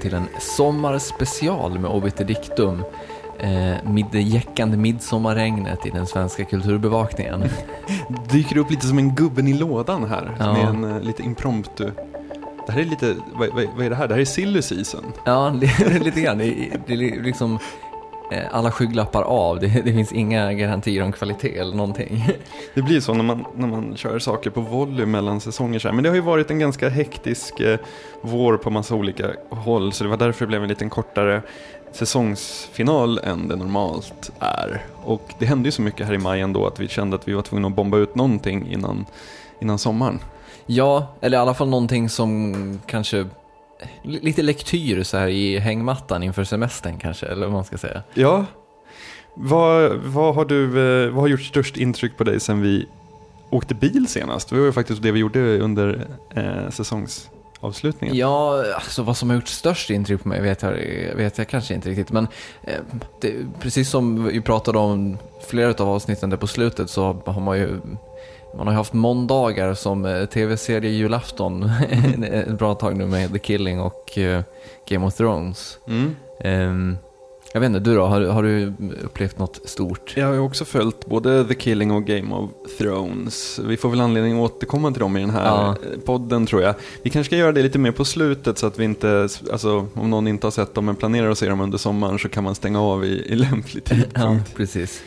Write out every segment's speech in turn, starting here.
till en sommarspecial med Obiter Dictum. Eh, det jäckande midsommarregnet i den svenska kulturbevakningen. Dyker upp lite som en gubben i lådan här. Ja. Med en uh, lite impromptu. Det här är lite, vad, vad, vad är det här? Det här är silly season. Ja, det- lite grann. Det är, det liksom alla skygglappar av. Det, det finns inga garantier om kvalitet eller någonting. Det blir så när man, när man kör saker på volley mellan säsonger så här. Men det har ju varit en ganska hektisk eh, vår på massa olika håll. Så det var därför det blev en liten kortare säsongsfinal än det normalt är. Och det hände ju så mycket här i maj ändå att vi kände att vi var tvungna att bomba ut någonting innan, innan sommaren. Ja, eller i alla fall någonting som kanske lite lektyr så här i hängmattan inför semestern kanske, eller vad man ska säga. Ja. Vad, vad, har du, eh, vad har gjort störst intryck på dig sen vi åkte bil senast? Det var ju faktiskt det vi gjorde under eh, säsongsavslutningen. Ja, alltså vad som har gjort störst intryck på mig vet jag, vet jag kanske inte riktigt. Men eh, det, precis som vi pratade om flera av avsnitten där på slutet så har man ju man har ju haft måndagar som eh, tv-serie julafton ett bra tag nu med The Killing och eh, Game of Thrones. Mm. Ehm, jag vet inte, du då? Har, har du upplevt något stort? Jag har ju också följt både The Killing och Game of Thrones. Vi får väl anledning att återkomma till dem i den här Ja. eh, podden tror jag. Vi kanske ska göra det lite mer på slutet så att vi inte, alltså om någon inte har sett dem men planerar att se dem under sommaren så kan man stänga av i, i lämplig Ja, tidpunkt. precis.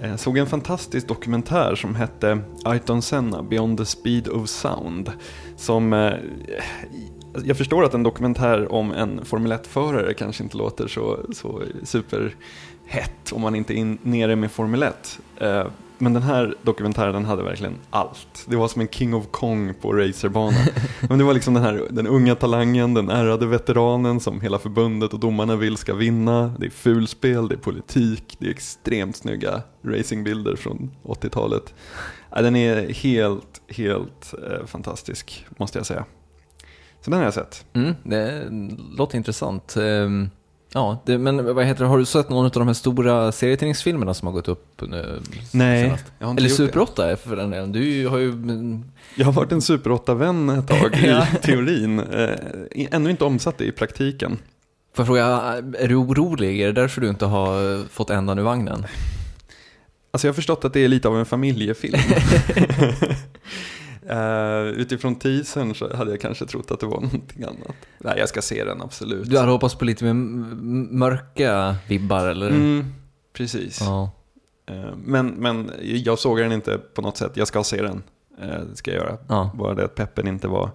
Jag såg en fantastisk dokumentär som hette Ayrton Senna, Beyond the Speed of Sound. Som, eh, jag förstår att en dokumentär om en Formel 1-förare kanske inte låter så, så superhett om man inte är in, nere med Formel 1. Men den här dokumentären den hade verkligen allt. Det var som en King of Kong på racerbanan. Men det var liksom den här den unga talangen, den ärrade veteranen som hela förbundet och domarna vill ska vinna. Det är fulspel, det är politik, det är extremt snygga racingbilder från 80-talet. Ja, den är helt, helt eh, fantastisk måste jag säga. Så den har jag sett. Mm, det låter intressant. Ehm, ja, det, men vad heter det, har du sett någon av de här stora serietidningsfilmerna som har gått upp nu Nej, senast? jag har inte Eller gjort Super 8 för den delen. Du har ju... Jag har varit en Super 8-vän ett tag i teorin. Eh, ännu inte omsatt det i praktiken. Får jag fråga, är du orolig? Är det därför du inte har fått ändan ur vagnen? Alltså jag har förstått att det är lite av en familjefilm. uh, utifrån teasern så hade jag kanske trott att det var någonting annat. Nej, jag ska se den absolut. Du hade hoppats på lite mer mörka vibbar, eller? Mm, precis. Ja. Eh, men, men jag såg den inte på något sätt. Jag ska se den. Eh, det ska jag göra. ja. Bara det att peppen inte var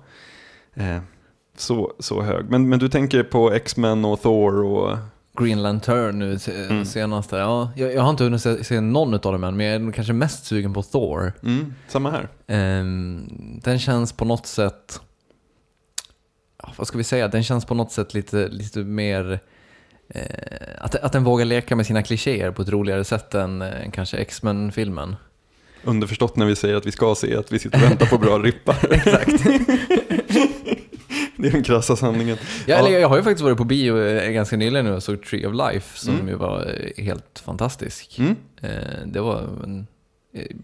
så, så hög. Men, men du tänker på X-Men och Thor och... Green Lantern nu Mm. senaste. Ja, jag, jag har inte hunnit se, se någon av dem än, men jag är kanske mest sugen på Thor. Mm, samma här. Ehm, den känns på något sätt, vad ska vi säga, den känns på något sätt lite, lite mer, eh, att, att den vågar leka med sina klichéer på ett roligare sätt än eh, kanske X-Men-filmen. Underförstått när vi säger att vi ska se att vi sitter och väntar på bra rippar. Exakt. Det är den krassa sanningen. Ja, eller jag har ju faktiskt varit på bio eh, ganska nyligen nu och såg Tree of Life som Mm. ju var eh, helt fantastisk. Mm. Eh, det var en,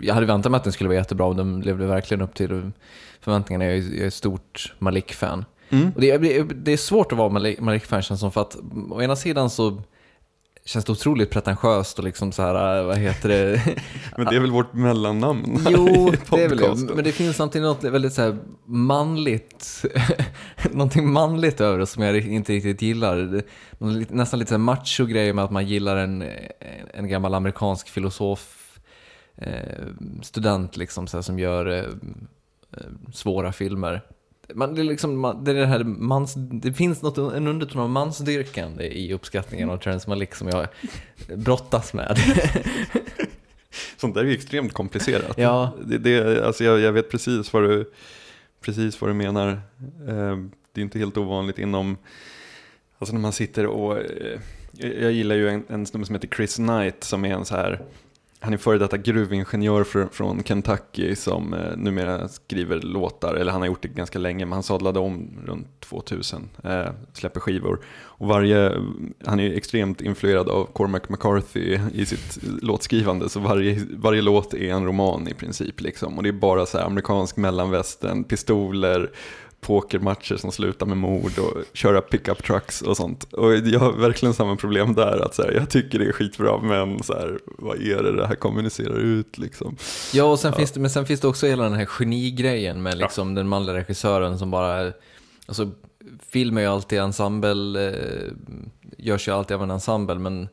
jag hade väntat mig att den skulle vara jättebra och den levde verkligen upp till förväntningarna. Jag är, jag är ett stort Malik-fan. Mm. Och det, är- det är svårt att vara Malik- Malik-fan känns som för att å ena sidan så känns det otroligt pretentiöst och liksom så här, äh, vad heter det? Men det är väl vårt mellannamn Jo, det är väl det. Men det finns samtidigt något väldigt så manligt, någonting manligt över det som jag inte riktigt gillar. Nästan lite så här macho-grej med att man gillar en, en gammal amerikansk filosof, eh, student liksom, så här, som gör eh, eh, svåra filmer. Man, det, är liksom, man, det, är det, här mans, det finns något, en underton av mansdyrkande i uppskattningen av Terrence Malick som jag brottas med. Sånt där är ju extremt komplicerat. Ja. Det, det, alltså jag, jag vet precis vad du, precis vad du menar. Eh, det är inte helt ovanligt inom, alltså när man sitter och, eh, jag jag gillar ju en, en snubbe som heter Chris Knight som är en så här, han är före detta gruvingenjör från, från Kentucky som eh, numera skriver låtar, eller han har gjort det ganska länge, men han sadlade om runt 2000, eh, släpper skivor. Och varje, han är ju extremt influerad av Cormac McCarthy i sitt låtskrivande, så varje, varje låt är en roman i princip. Liksom. Och det är bara så här amerikansk mellanvästern, pistoler, pokermatcher som slutar med mord och köra pickup trucks och sånt. Och jag har verkligen samma problem där, att så här, jag tycker det är skitbra, men så här, vad är det det här kommunicerar ut liksom? Ja, och sen Finns det, men sen finns det också hela den här genigrejen med liksom den manliga regissören som bara, alltså film är ju alltid ensemble, eh, görs ju alltid av en ensemble, men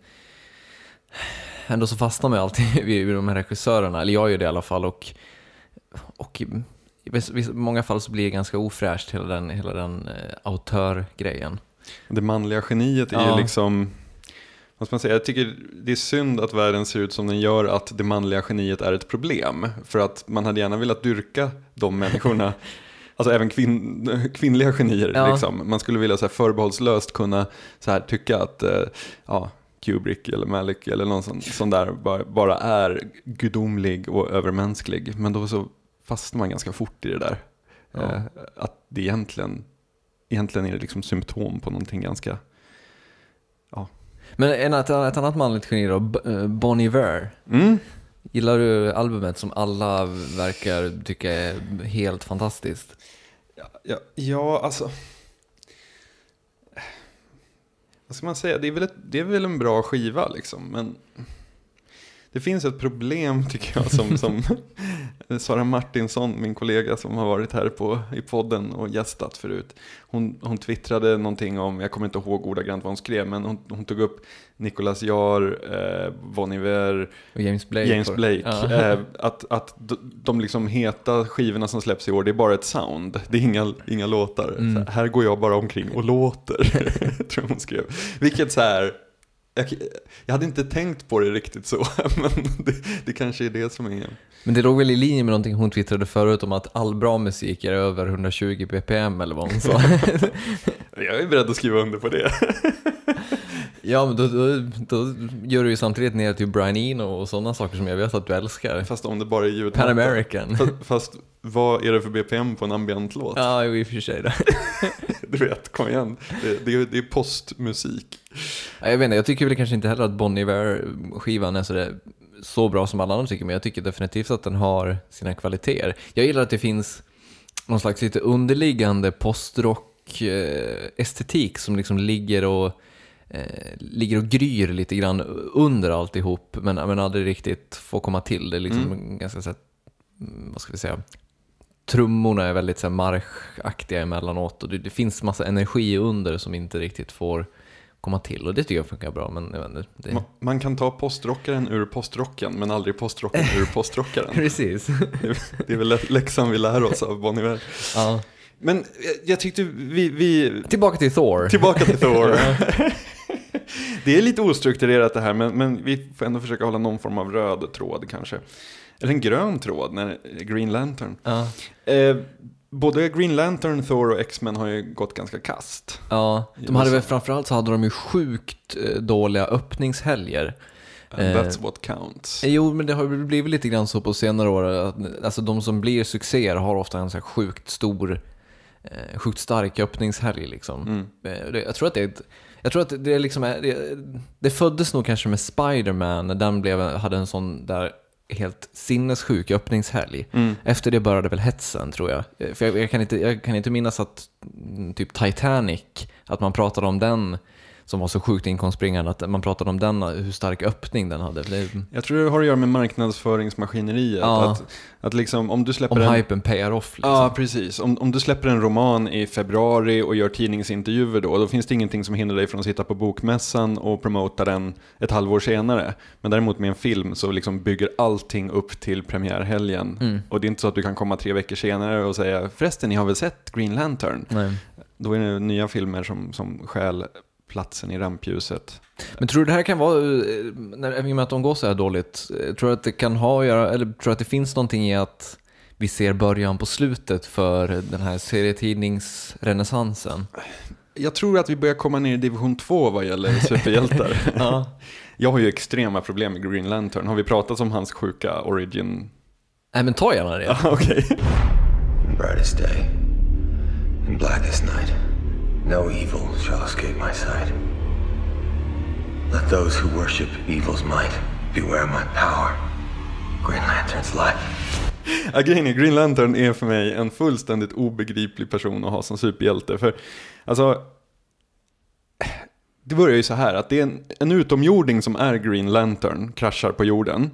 ändå så fastnar man ju alltid vid de här regissörerna, eller jag gör det i alla fall, och, och i, många fall så blir det ganska ofräscht hela den, hela den eh, autörgrejen. Det manliga geniet är Ja. ju liksom, vad ska man säga, jag tycker det är synd att världen ser ut som den gör, att det manliga geniet är ett problem. För att man hade gärna velat dyrka de människorna, alltså även kvinn, kvinnliga genier. Ja. Liksom. Man skulle vilja så här, förbehållslöst kunna så här, tycka att eh, ja, Kubrick eller Malick eller någon sån, sån där bara, bara är gudomlig och övermänsklig. Men då så fastnar man ganska fort i det där. Ja. Eh, att det egentligen, egentligen är det liksom symptom på någonting ganska Men en, ett, ett annat manligt geni då, eh, Bon Iver. Mm. Gillar du albumet som alla verkar tycka är helt fantastiskt? Ja, ja, ja, alltså. Vad ska man säga? Det är, väl ett, det är väl en bra skiva liksom. Men det finns ett problem tycker jag som, som Sara Martinsson, min kollega som har varit här på, i podden och gästat förut. Hon, hon twittrade någonting om, jag kommer inte ihåg ordagrant vad hon skrev, men hon, hon tog upp Nicolas Jar, eh, Bon Iver, Och James Blake? James Blake. Ja. Eh, att att de, liksom heta skivorna som släpps i år, det är bara ett sound. Det är inga, inga låtar. Mm. Här går jag bara omkring och låter, tror jag hon skrev. Vilket så här, jag, jag hade inte tänkt på det riktigt så, men det, det kanske är det som är... Men det låg väl i linje med någonting hon twittrade förut om att all bra musik är över 120 bpm eller vad hon sa. Jag är beredd att skriva under på det. ja, men då, då, då gör du ju samtidigt ner till Brian Eno och sådana saker som jag vet att du älskar. Fast om det bara är ljud. Pan American. Fast, fast vad är det för BPM på en ambientlåt? Ja, i och för sig. Du vet, kom igen. Det, det, är- det är postmusik. Ja, Jag vet inte, jag tycker väl kanske inte heller att Bon Iver-skivan är så, där, så bra som alla andra tycker, men jag tycker definitivt att den har sina kvaliteter. Jag gillar att det finns någon slags lite underliggande postrock-estetik som liksom ligger och, eh, ligger och gryr lite grann under alltihop, men, men aldrig riktigt får komma till. Det är liksom ganska så här, mm, vad ska vi säga, trummorna är väldigt så här, marschaktiga emellanåt och det, det finns massa energi under som inte riktigt får komma till och det tycker jag funkar bra men jag inte, det... Ma- Man kan ta postrockaren ur postrocken, men aldrig postrocken ur postrockaren. Precis. Det är väl lä- läxan vi lär oss av Bon Iver. ja. Men jag, jag tyckte vi, vi... Tillbaka till Thor. Tillbaka till Thor. det är lite ostrukturerat det här, men, men vi får ändå försöka hålla någon form av röd tråd kanske. Eller en grön tråd, när Green Lantern. Ja. Eh, både Green Lantern, Thor och X-Men har ju gått ganska kast. ja, de hade väl framförallt så hade de ju sjukt eh, dåliga öppningshelger. And Eh, that's what counts. Eh, Jo, men det har blivit lite grann så på senare år. Att, alltså de som blir succéer har ofta en så här sjukt stor, eh, sjukt stark öppningshelg liksom. Mm. Eh, det, jag tror att det är ett, jag tror att det liksom, är- det, det föddes nog kanske med Spider-Man när den blev, hade en sån där helt sinnessjuk öppningshelg. Mm. Efter det började väl hetsen tror jag. Eh, För jag, jag, kan, inte, jag kan inte minnas att mm, typ Titanic, att man pratade om den som var så sjukt inkomstbringande, att man pratade om den, hur stark öppning den hade. Jag tror det har att göra med marknadsföringsmaskineriet. Ja. Att, att liksom, om du släpper om en... hypen payar off liksom. Ja, precis. Om, om du släpper en roman i februari och gör tidningsintervjuer då, då finns det ingenting som hindrar dig från att sitta på bokmässan och promota den ett halvår senare. Men däremot med en film så liksom bygger allting upp till premiärhelgen. Mm. Och det är inte så att du kan komma tre veckor senare och säga förresten, ni har väl sett Green Lantern? Nej. Då är det nya filmer som, som stjäl platsen i rampljuset. Men tror du det här kan vara, eh, när, i och med att de går så här dåligt, eh, tror du att det kan ha att göra, eller tror du att det finns någonting i att vi ser början på slutet för den här serietidningsrenässansen? Jag tror att vi börjar komma ner i division 2 vad gäller superhjältar. Ja. Jag har ju extrema problem med Green Lantern. Har vi pratat om hans sjuka origin? Nej men ta gärna det. Ja, okej. In brightest day, in blackest night, no evil shall escape my sight. Let those who worship evil's might beware my power. Green Lantern's life. Ja, grejen är, Green Lantern är för mig en fullständigt obegriplig person att ha som superhjälte. För, alltså, det börjar ju så här att det är en, en utomjording som är Green Lantern, kraschar på jorden,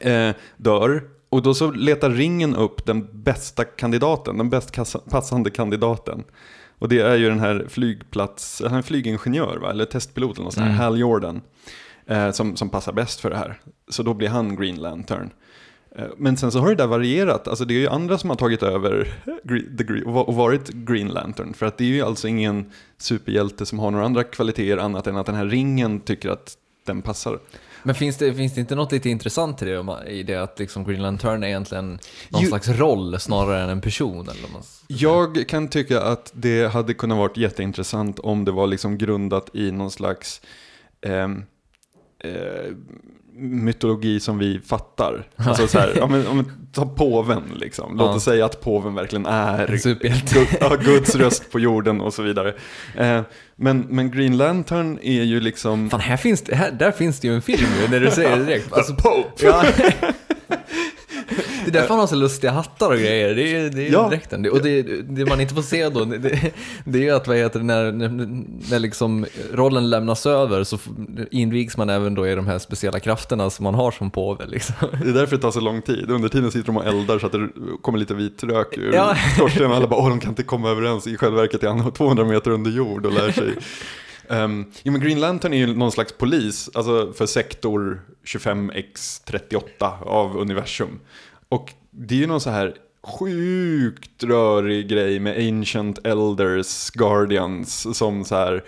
eh, dör, och då så letar ringen upp den bästa kandidaten, den bäst passande kandidaten. Och det är ju den här flygplats, han är flygingenjör va? eller testpilot eller något sånt här, Hal Jordan. Eh, som, som passar bäst för det här. Så då blir han Green Lantern. Eh, Men sen så har det där varierat, alltså det är ju andra som har tagit över the och varit Green Lantern. För att det är ju alltså ingen superhjälte som har några andra kvaliteter annat än att den här ringen tycker att den passar. Men finns det, finns det inte något lite intressant i det, i det att liksom Green Lantern är egentligen någon Jo- slags roll snarare än en person? Eller man Jag kan tycka att det hade kunnat varit jätteintressant om det var liksom grundat i någon slags ehm, eh, mytologi som vi fattar. Alltså så här, ja, om man tar påven liksom. Låt Ja. oss säga att påven verkligen är. Gud, ja, Guds röst på jorden och så vidare. Eh, men, men Green Lantern är ju liksom... Fan, här finns det, här, där finns det ju en film ju, när du säger det direkt. Alltså, Pope! ja. Det är därför han har så lustiga hattar och grejer. Det är, det är Ja. dräkten. Och det, det man inte får se då, det, det är att vad heter när, när, liksom rollen lämnas över så invigs man även då i de här speciella krafterna som man har som påve. Liksom. Det är därför det tar så lång tid. Under tiden sitter de och eldar så att det kommer lite vit rök ur Ja. skorstenen. Alla bara, åh de kan inte komma överens. I själva verket är han 200 meter under jord och lär sig. Um, jo, men Green Lantern är ju någon slags polis, alltså för sektor 25x38 av universum. Och det är ju någon så här sjukt rörig grej med Ancient Elders, Guardians, som så här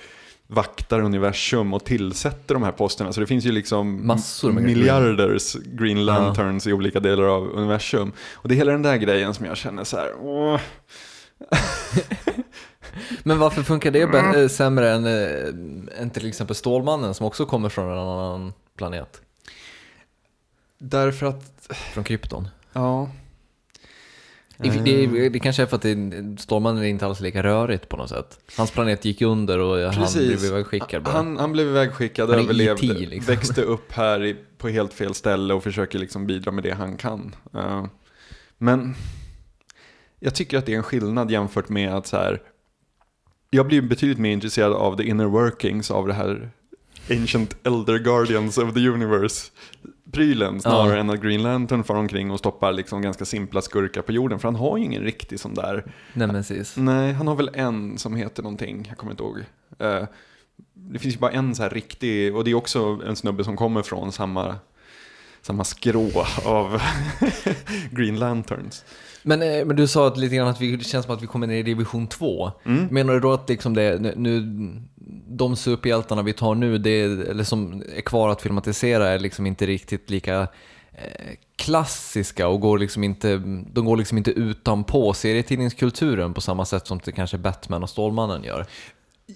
vaktar universum och tillsätter de här posterna. Så det finns ju liksom Massor med miljarders Green Lanterns i olika delar av universum. Och det är hela den där grejen som jag känner så här, åh. Men varför funkar det bä- äh, sämre än, äh, än till exempel Stålmannen som också kommer från en annan planet? Därför att, Från Krypton. Ja. I- Det, det kanske är för att det, Stålmannen är inte alls lika rörigt på något sätt. Hans planet gick under och han Precis. blev ivägskickad bara. Han, han blev ivägskickad, Han överlevde, E.T. liksom. växte upp här i, på helt fel ställe och försöker liksom bidra med det han kan. Eh, men jag tycker att det är en skillnad jämfört med att så här, jag blir betydligt mer intresserad av the inner workings av det här Ancient Elder Guardians of the Universe prylen snarare Ja. än att Green Lantern far omkring och stoppar liksom ganska simpla skurkar på jorden. För han har ju ingen riktig sån där Nemesis. Nej, han har väl en som heter någonting, jag kommer inte ihåg. Eh, det finns ju bara en så här riktig, och det är också en snubbe som kommer från samma, samma skrå av Green Lanterns. Men, eh, men du sa att lite grann att vi, det känns som att vi kommer ner i division 2. Mm. Menar du då att liksom det, nu, de superhjältarna vi tar nu, det, eller som är kvar att filmatisera, är liksom inte riktigt lika eh, klassiska och går liksom inte, de går liksom inte utanpå serietidningskulturen på samma sätt som det kanske Batman och Stålmannen gör.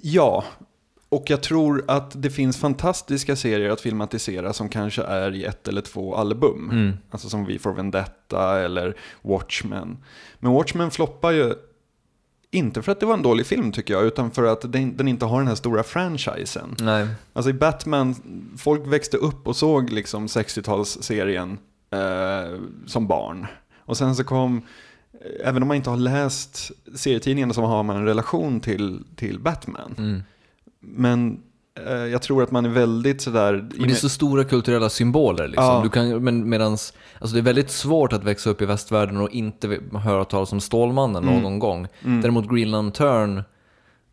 Ja, och jag tror att det finns fantastiska serier att filmatisera som kanske är i ett eller två album. Mm. Alltså som Vi får Vendetta eller Watchmen. Men Watchmen floppar ju inte för att det var en dålig film tycker jag, utan för att den, den inte har den här stora franchisen. Nej. Alltså i Batman, folk växte upp och såg liksom 60-talsserien eh, som barn. Och sen så kom, eh, även om man inte har läst serietidningen så har man en relation till, till Batman. Mm. Men jag tror att man är väldigt sådär... Men det är så stora kulturella symboler liksom. Ja. Du kan, men medans, alltså det är väldigt svårt att växa upp i västvärlden och inte höra talas om Stålmannen Mm. någon gång. Däremot Green Lantern,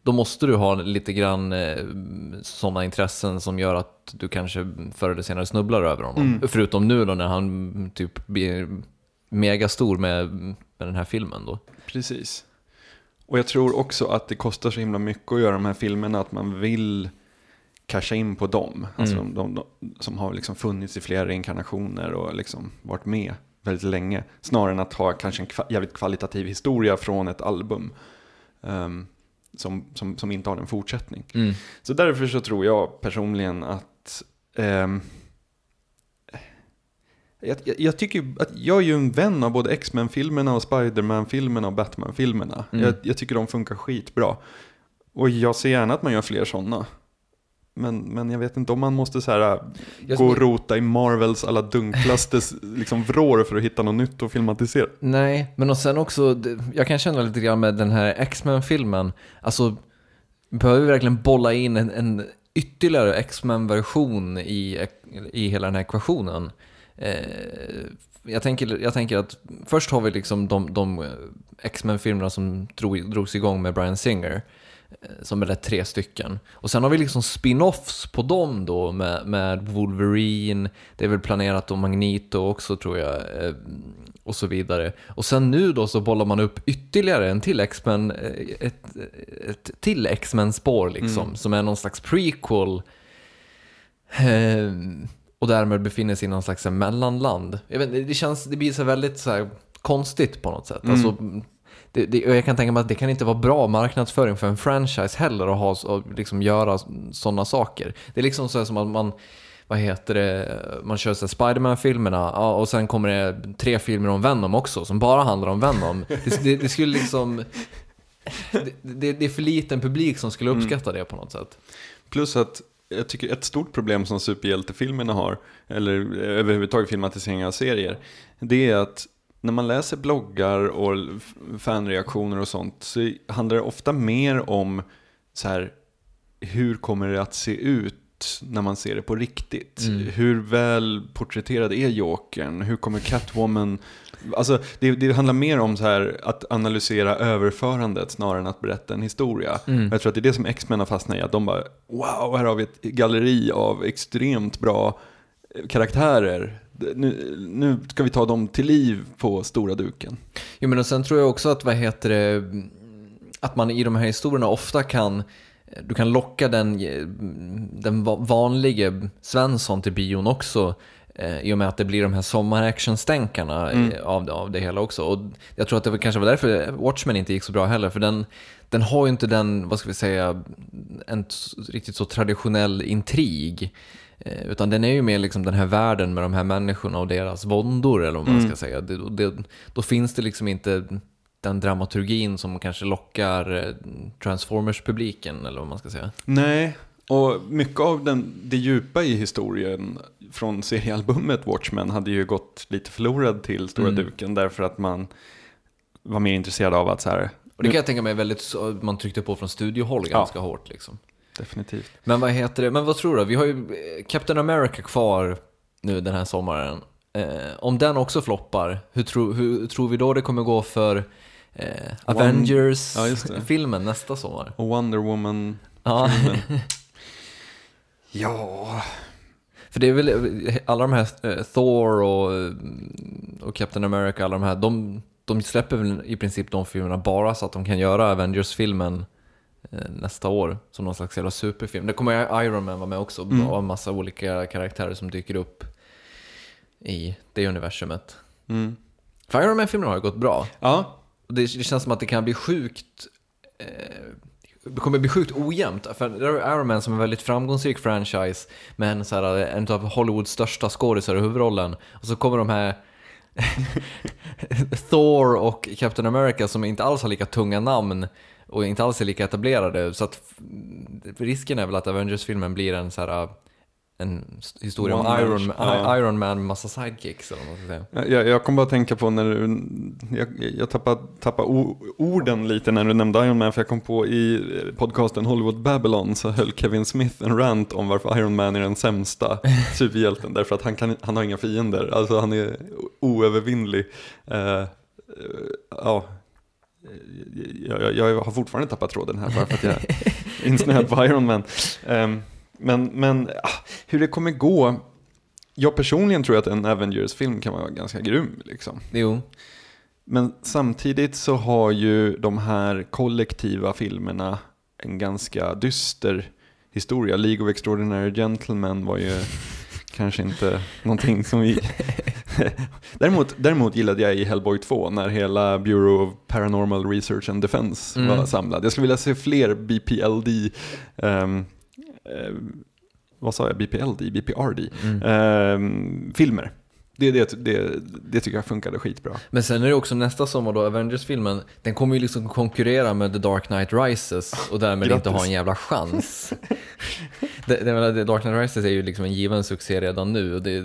då måste du ha lite grann eh, sådana intressen som gör att du kanske förr eller senare snubblar över honom. Mm. Förutom nu då när han typ blir megastor med, med den här filmen då. Precis. Och jag tror också att det kostar så himla mycket att göra de här filmerna att man vill casha in på dem. Alltså Mm. de, de, de som har liksom funnits i flera reinkarnationer och liksom varit med väldigt länge. Snarare än att ha kanske en kva, jävligt kvalitativ historia från ett album. ehm, som, som, som inte har en fortsättning. Mm. Så därför så tror jag personligen att ehm, jag, jag, jag tycker att jag är ju en vän av både X-Men-filmerna och Spider-Man-filmerna och Batman-filmerna. Mm. Jag, jag tycker de funkar skitbra. Och jag ser gärna att man gör fler sådana. Men, men jag vet inte om man måste så här, Jag gå och rota i Marvels alla dunklaste liksom, vrår för att hitta något nytt att filmatisera. Nej, men och sen också, jag kan känna lite grann med den här X-Men-filmen, alltså behöver vi verkligen bolla in en, en ytterligare X-Men-version i, i hela den här ekvationen? Eh, jag, tänker, jag tänker att först har vi liksom de, de eh, X-Men-filmerna som drog, drogs igång med Bryan Singer, som är det tre stycken. Och sen har vi liksom spin-offs på dem då med, med Wolverine, det är väl planerat och Magneto också tror jag, eh, och så vidare. Och sen nu då så bollar man upp ytterligare en till X-Men, eh, ett, ett till X-Men-spår liksom, som är någon slags prequel. Eh, och därmed befinner sig i någon slags mellanland. Vet, det, känns, det blir så väldigt så konstigt på något sätt. Alltså, det, det, och jag kan tänka mig att det kan inte vara bra marknadsföring för en franchise heller att ha, och liksom göra sådana saker. Det är liksom så som att man, vad heter det, man kör så Spiderman-filmerna och sen kommer det tre filmer om Venom också som bara handlar om Venom. Det, det, det skulle liksom... Det, det, är för liten publik som skulle uppskatta det på något sätt. Plus att jag tycker ett stort problem som superhjältefilmerna har, eller överhuvudtaget filmatiseringar av serier, det är att när man läser bloggar och fanreaktioner och sånt så handlar det ofta mer om så här, hur kommer det att se ut när man ser det på riktigt? Hur väl porträtterad är Jokern? Hur kommer Catwoman... Alltså, det, det handlar mer om så här, att analysera överförandet snarare än att berätta en historia. Jag tror att det är det som X-Men har fastnat i, att de bara wow, här har vi ett galleri av extremt bra eh, karaktärer. Nu, nu ska vi ta dem till liv på stora duken. Jo men och sen tror jag också att, vad heter det, att man i de här historierna ofta kan, du kan locka den, den va- vanlige Svensson till bion också. eh, I och med att det blir de här sommaractionstänkarna eh, av, det- av det hela också. Och jag tror att det kanske var därför Watchmen inte gick så bra heller. För den, den har ju inte den, vad ska vi säga, en riktigt så traditionell intrig. Eh, Utan den är ju mer liksom den här världen med de här människorna och deras våndor eller vad man ska säga. Det, det, då finns det liksom inte den dramaturgin som kanske lockar eh, Transformers-publiken eller vad man ska säga. Nej, och mycket av den, det djupa i historien från seriealbumet Watchmen hade ju gått lite förlorad till stora Mm. duken därför att man var mer intresserad av att så här, Och det kan jag tänka mig väldigt, man tryckte på från studiohåll ganska hårt liksom. Definitivt. Men vad heter det, men vad tror du? Vi har ju eh, Captain America kvar nu den här sommaren. Eh, om den också floppar, hur, tro, hur tror vi då det kommer gå för eh, Ja. Avengers-filmen nästa sommar? Och Wonder Woman Ja. Ja, För det är väl alla de här eh, Thor och, eh, och Captain America, alla de här, de, de släpper väl i princip de filmerna bara så att de kan göra Avengers-filmen nästa år som någon slags jävla superfilm. Det kommer Iron Man vara med också och en massa olika karaktärer som dyker upp i det universumet. mm. För Iron Man-filmerna har ju gått bra. ja, Och det, det känns som att det kan bli sjukt eh, det kommer bli sjukt ojämnt. För det är Iron Man som är en väldigt framgångsrik franchise med en, så här, en av Hollywoods största skådisar i huvudrollen. Och så kommer de här Thor och Captain America som inte alls har lika tunga namn och inte alls är lika etablerade. Så att risken är väl att Avengers-filmen blir en så här en historia om One Iron, man, ja. Iron Man med massa sidekicks eller vad man ska säga. jag, jag kom bara att tänka på när du, jag, jag tappade, tappade orden lite när du nämnde Iron Man, för jag kom på i podcasten Hollywood Babylon så höll Kevin Smith en rant om varför Iron Man är den sämsta superhjälten, därför att han, kan, han har inga fiender, alltså han är oövervinnlig. Eh, ja, jag, jag, jag har fortfarande tappat tråden här bara för att jag är insnöad på Iron Man. Ehm, men men ah, hur det kommer gå, jag personligen tror att en Avengers-film kan vara ganska grym. Liksom. Jo, Men samtidigt så har ju de här kollektiva filmerna en ganska dyster historia. League of Extraordinary Gentlemen var ju kanske inte någonting som vi... däremot, däremot gillade jag i Hellboy 2 när hela Bureau of Paranormal Research and Defense Mm. var samlad. Jag skulle vilja se fler BPLD, ehm, eh, vad sa jag, BPLD, BPRD, Mm. ehm, filmer. Det, det, det, det tycker jag funkade skitbra. Men sen är det också nästa sommar då, Avengers-filmen, den kommer ju liksom konkurrera med The Dark Knight Rises och därmed Grattis. inte ha en jävla chans. Det, det, menar, det- Dark Knight Rises är ju liksom en given succé redan nu och det,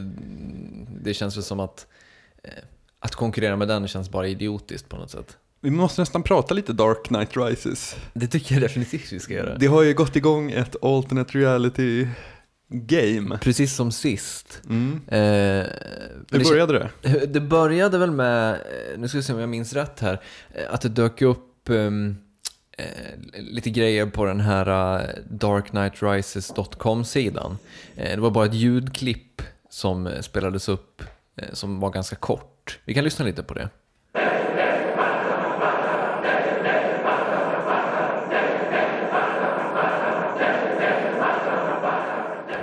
det känns väl som att eh, att konkurrera med den känns bara idiotiskt på något sätt. Vi måste nästan prata lite Dark Knight Rises. Det tycker jag definitivt vi ska göra. Det har ju gått igång ett alternate reality game. Precis som sist. Mm. Eh, Hur började det? Det började väl med, eh, nu ska vi se om jag minns rätt här, eh, att det dök upp ehm, eh, lite grejer på den här eh, darknightrises.com-sidan. Eh, det var bara ett ljudklipp som spelades upp som var ganska kort. Vi kan lyssna lite på det.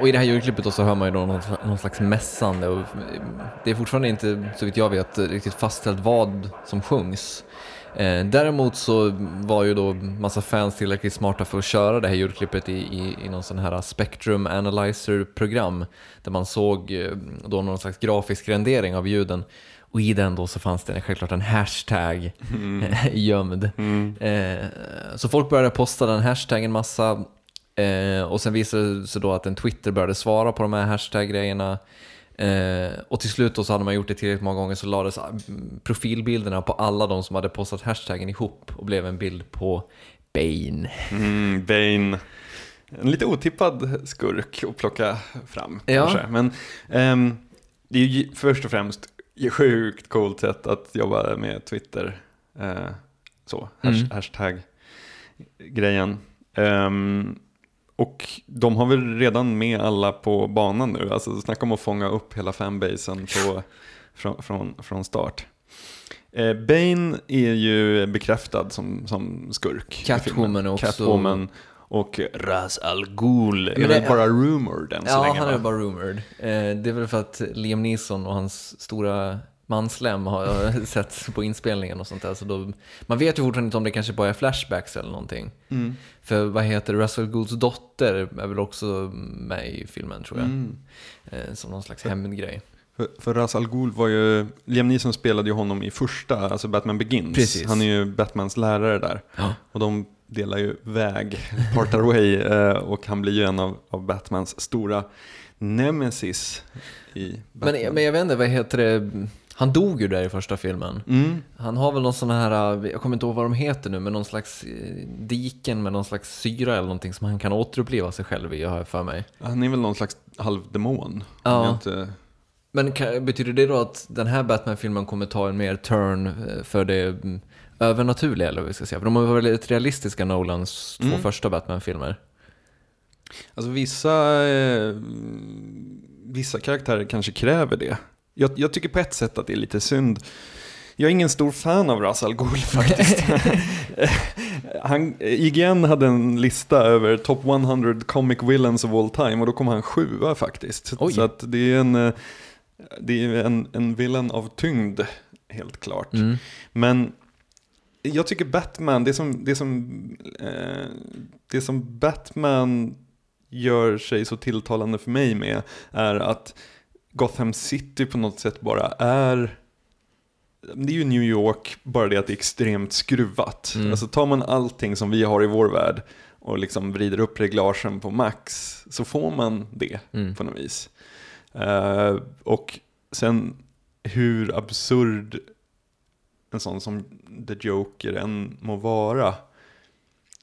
Och i det här ljudklippet så hör man ju då någon, någon slags mässande och det är fortfarande inte, så vitt jag vet, riktigt fastställt vad som sjungs. Eh, däremot så var ju då massa fans tillräckligt smarta för att köra det här ljudklippet i, i, i någon sån här Spectrum Analyzer-program där man såg eh, då någon slags grafisk rendering av ljuden och i den då så fanns det självklart en hashtag gömd. Eh, så folk började posta den hashtaggen massa Eh, och sen visade det sig då att en Twitter började svara på de här hashtag-grejerna. Eh, och till slut då så hade man gjort det tillräckligt många gånger så lades mm, profilbilderna på alla de som hade postat hashtaggen ihop och blev en bild på Bane. Mm, Bane. En lite otippad skurk att plocka fram Ja. kanske. Men ehm, det är ju först och främst sjukt coolt sätt att jobba med Twitter. Eh, så, hash, Mm. hashtag-grejen. Ehm, och de har väl redan med alla på banan nu. Alltså snacka om att fånga upp hela fanbasen på, från, från, från start. Eh, Bane är ju bekräftad som, som skurk. Catwoman också- Catwoman och Ras Al Ghul är väl bara rumored än så Ja, länge han va? är bara rumored. Eh, det är väl för att Liam Neeson och hans stora manslem har har sett på inspelningen och sånt där. Så då, man vet ju fortfarande inte om det kanske bara är flashbacks eller någonting. Mm. För vad heter Russell Goulds dotter är väl också med i filmen tror jag. Mm. Eh, som någon slags hämndgrej. För, för Ras Al Ghul var ju, Liam Neeson spelade ju honom i första, alltså Batman Begins. Precis. Han är ju Batmans lärare där. Ja. Och de delar ju väg, partar way, eh, och han blir ju en av, av Batmans stora nemesis i Batman. Men, men jag vet inte, vad heter det? Han dog ju där i första filmen. Mm. Han har väl någon sån här, jag kommer inte ihåg vad de heter nu, men någon slags eh, diken med någon slags syra eller någonting som han kan återuppliva sig själv i, har jag för mig. Han är väl någon slags halvdemon. Ja. Inte... Men kan, betyder det då att den här Batman-filmen kommer ta en mer turn eh, för det mm, övernaturliga, eller vad vi ska säga? För de var väldigt realistiska, Nolans två Mm. första Batman-filmer. Alltså vissa, eh, vissa karaktärer kanske kräver det. Jag, jag tycker på ett sätt att det är lite synd. Jag är ingen stor fan av Ras Al Ghul faktiskt. han, IGN hade en lista över top 100 comic villains of all time och då kom han sjua faktiskt. Oj. Så att det är en, eh, det är en, en villain av tyngd, helt klart. Mm. Men jag tycker Batman, det som, det som, eh, det som Batman gör sig så tilltalande för mig med är att Gotham City på något sätt bara är det är ju New York, bara det att det är extremt skruvat. Mm. Alltså tar man allting som vi har i vår värld och liksom vrider upp reglagen på max så får man det Mm. på något vis. Eh, och sen hur absurd en sån som The Joker än må vara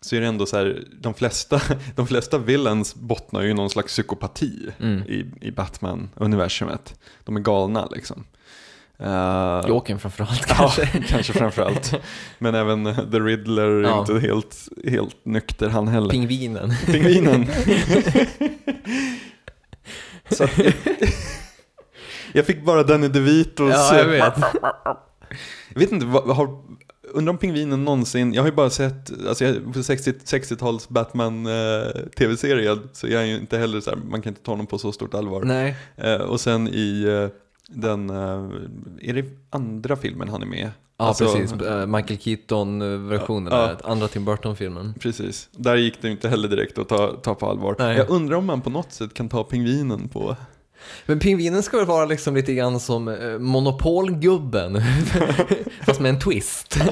så är det ändå så här, de flesta, de flesta villains bottnar ju i någon slags psykopati Mm. i, i Batman-universumet. De är galna liksom. Uh, Jokern framförallt Ja, kanske. kanske framförallt. Men även eh, The Riddler är Ja. inte helt, helt nykter han heller. Pingvinen. Pingvinen. Så att, jag fick bara Danny DeVitos... Ja, jag vet. Jag vet inte, vad, har, undrar om pingvinen någonsin, jag har ju bara sett, alltså jag, på 60, 60-tals Batman eh, tv-serie så jag är ju inte heller så här, man kan inte ta honom på så stort allvar. Nej. Eh, och sen i eh, den, eh, är det andra filmen han är med? Ja, Alltså, precis. Eh, Michael Keaton-versionen, Ja. där, andra Tim Burton-filmen. Precis, där gick det ju inte heller direkt att ta, ta på allvar. Nej. Jag undrar om man på något sätt kan ta pingvinen på... Men pingvinen ska väl vara liksom lite grann som eh, monopolgubben, fast med en twist.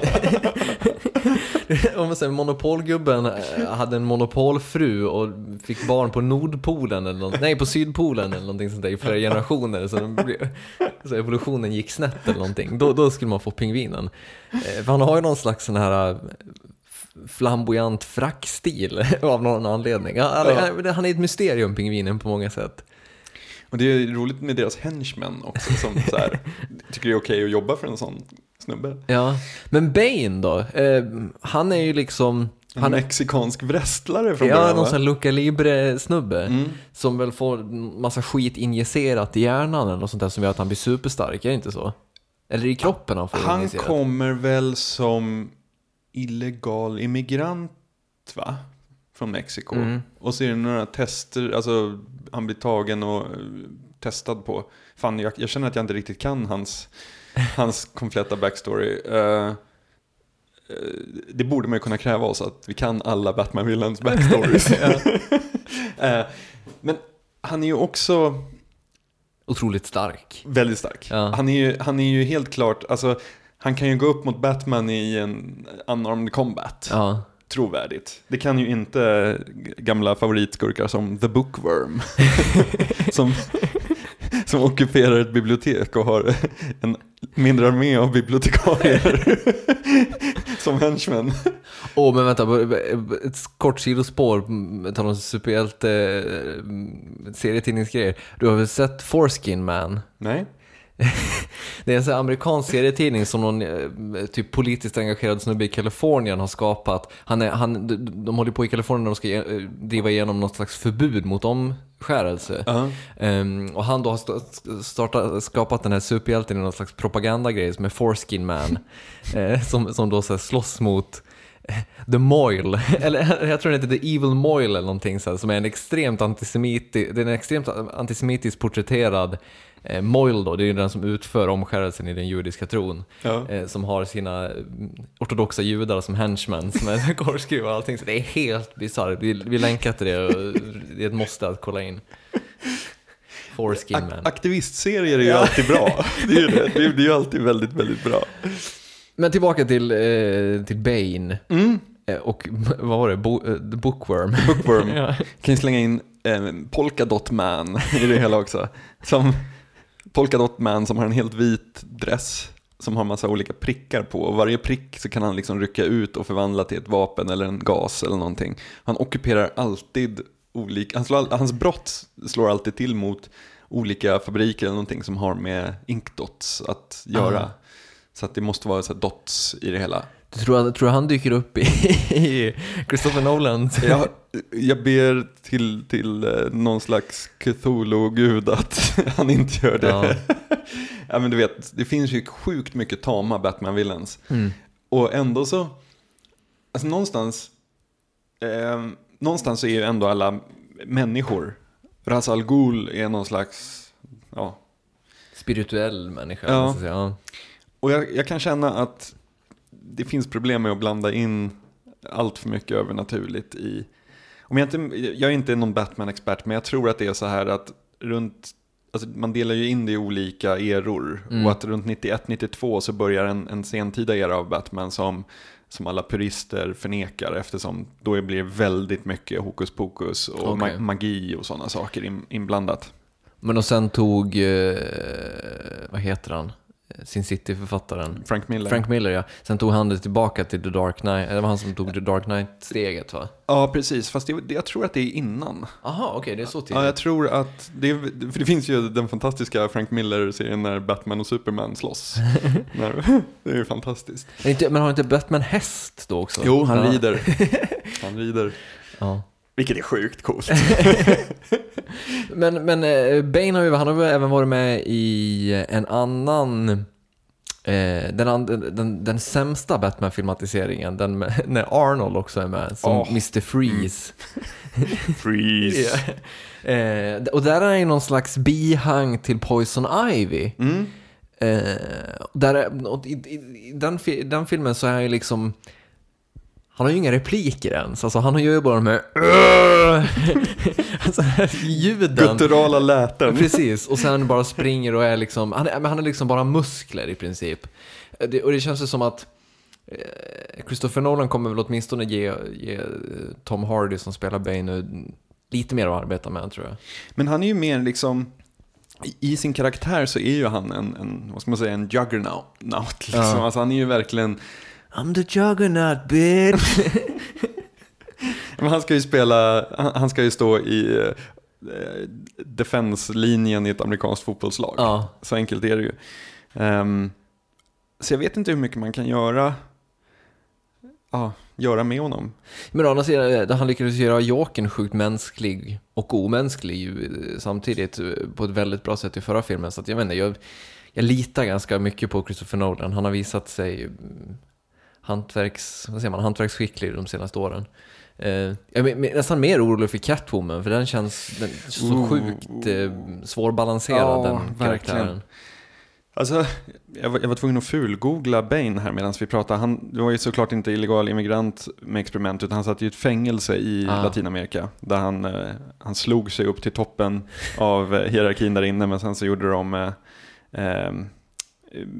Om man säger monopolgubben eh, hade en monopolfru och fick barn på Nordpolen eller något, nej på Sydpolen eller någonting sånt där i flera generationer så, blev, så evolutionen gick snett eller någonting. Då, då skulle man få pingvinen. Eh, För han har ju någon slags sån här flamboyant frackstil av någon anledning. Han, han, han är ett mysterium, pingvinen, på många sätt. Och det är roligt med deras henchmen också som så här, tycker det är okej att jobba för en sån snubbe. Ja, men Bane då? Eh, han är ju liksom... En Han är, mexikansk wrestlare från ja, början någon va? sån Luca Libre-snubbe. Mm. Som väl får massa skit injicerat i hjärnan eller något sånt där som gör att han blir superstark, är det inte så? Eller i kroppen han får Han injicerat. kommer väl som illegal immigrant va? Från Mexiko. Mm. Och så är det några tester, alltså han blir tagen och eh, testad på. Fan, jag, jag känner att jag inte riktigt kan hans, hans kompletta backstory. Eh, det borde man ju kunna kräva oss, att vi kan alla Batman Villains backstories. Eh, men han är ju också Otroligt stark. väldigt stark. Ja. Han, är ju, han är ju helt klart, alltså han kan ju gå upp mot Batman i en unarmed combat. Ja. Trovärdigt. Det kan ju inte gamla favoritskurkar som The Bookworm. som, som ockuperar ett bibliotek och har en mindre armé av bibliotekarier. som henchmen. Åh, men vänta, ett kort sidospår, mm, tal om superhjälte, eh, serietidningsgrejer. Du har väl sett Foreskin Man? Nej. Det är en sån amerikansk serietidning som någon eh, typ politiskt engagerad snubbe i Kalifornien har skapat. Han är, han, de, de håller på i Kalifornien och de ska eh, driva igenom något slags förbud mot omskärelse. Ja. Ehm, och han då har sta- startat, skapat den här superhjälten i någon slags propagandagrej som är Foreskin Man. eh, som, som då så här slåss mot The Moil, eller jag tror den heter The Evil Moil eller någonting så här, som är en extremt antisemitisk, det är en extremt antisemitiskt porträtterad eh, Moil då, det är ju den som utför omskärelsen i den judiska tron. Ja. Eh, som har sina mm, ortodoxa judar som henchmen som är korvskruvar och allting. Så det är helt bisarrt. Vi, vi länkar till det och det är ett måste att kolla in. Ak- aktivistserier är ju alltid bra. Det är ju det. Det är det är ju alltid väldigt, väldigt bra. Men tillbaka till, eh, till Bane. Mm. Eh, och vad var det? Bo, eh, The Bookworm. Bookworm. ja. Kan ju slänga in eh, Polka Dot Man i det hela också. Som Polka Dot Man som har en helt vit dress som har massa olika prickar på och varje prick så kan han liksom rycka ut och förvandla till ett vapen eller en gas eller någonting. Han ockuperar alltid olika, han slår, hans brott slår alltid till mot olika fabriker eller någonting som har med inkdots att göra. Ah. Så att det måste vara så dots i det hela. Du tror, tror han dyker upp i, i Christopher Nolans? Jag, jag ber till, till eh, någon slags Cthulhu-gud att han inte gör det. Ja. Ja. men du vet, det finns ju sjukt mycket tama Batman-villains. Mm. Och ändå så, alltså någonstans, eh, någonstans så är ju ändå alla människor. Ra's al Ghul är någon slags, ja. Spirituell människa. Ja. Och jag, jag kan känna att det finns problem med att blanda in allt för mycket övernaturligt i... Om jag, inte, jag är inte någon Batman-expert, men jag tror att det är så här att runt... Alltså man delar ju in det i olika eror. Mm. Och att runt 91-92 så börjar en, en sentida era av Batman som, som alla purister förnekar eftersom då blir det väldigt mycket hokus pokus och Okej. ma- magi och sådana saker in, inblandat. Men och sen tog, eh, vad heter han, Sin City-författaren? Frank Miller. Frank Miller ja. Sen tog han det tillbaka till The Dark Knight, det var han som tog The Dark Knight-steget va? Ja, precis. Fast det, jag tror att det är innan. Aha, okej, det är så tidigt. Ja, jag tror att det, för det finns ju den fantastiska Frank Miller-serien när Batman och Superman slåss. det är ju fantastiskt. Men har inte Batman häst då också? Jo, han Ja. rider. Han rider. Ja. Vilket är sjukt coolt. Men, men eh, Bane har ju, han har även varit med i en annan, eh, den, den, den sämsta Batman-filmatiseringen, den med, när Arnold också är med, som Åh. Mr. Freeze. Freeze. Ja. Eh, och där är han ju någon slags bihang till Poison Ivy. Mm. Eh, där i, i, i den, den filmen så är han ju liksom Han har ju inga repliker ens, alltså han gör ju bara de här alltså, ljuden. Gutturala läten. Precis, och sen bara springer och är liksom, han är, han är liksom bara muskler i princip. Det, och det känns ju som att eh, Christopher Nolan kommer väl åtminstone ge, ge Tom Hardy som spelar Bane nu lite mer att arbeta med tror jag. Men han är ju mer liksom, i sin karaktär så är ju han en, en vad ska man säga, en juggernaut. Liksom. Ja. Alltså, han är ju verkligen, I'm the juggernaut bitch! men han ska ju spela, han, ska ju stå i eh, defense-linjen i ett amerikanskt fotbollslag. ja. Så enkelt är det ju. Ehm, så jag vet inte hur mycket man kan göra, ja, göra med honom. Men å andra sidan, eh, han lyckades göra Jokern sjukt mänsklig och omänsklig eh, samtidigt eh, på ett väldigt bra sätt i förra filmen. Så att jag vet inte, jag, jag litar ganska mycket på Christopher Nolan. Han har visat sig mm, hantverks, vad säger man, hantverksskicklig de senaste åren. Eh, jag är nästan mer orolig för Catwoman, för den känns den, så sjukt eh, svårbalanserad, Ja, den verkligen. karaktären. Alltså, jag var, jag var tvungen att fulgoogla Bane här medan vi pratade. Han var ju såklart inte illegal immigrant med experiment, utan han satt i ett fängelse i Ah. Latinamerika. Där han, eh, han slog sig upp till toppen av eh, hierarkin där inne, men sen så gjorde de eh, eh,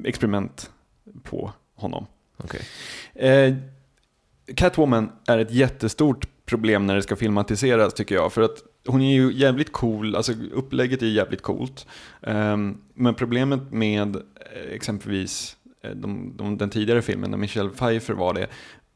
experiment på honom. Okej. Eh, Catwoman är ett jättestort problem när det ska filmatiseras tycker jag. För att hon är ju jävligt cool, alltså upplägget är jävligt coolt. Ehm, men problemet med eh, exempelvis eh, de, de, den tidigare filmen, när Michelle Pfeiffer var det,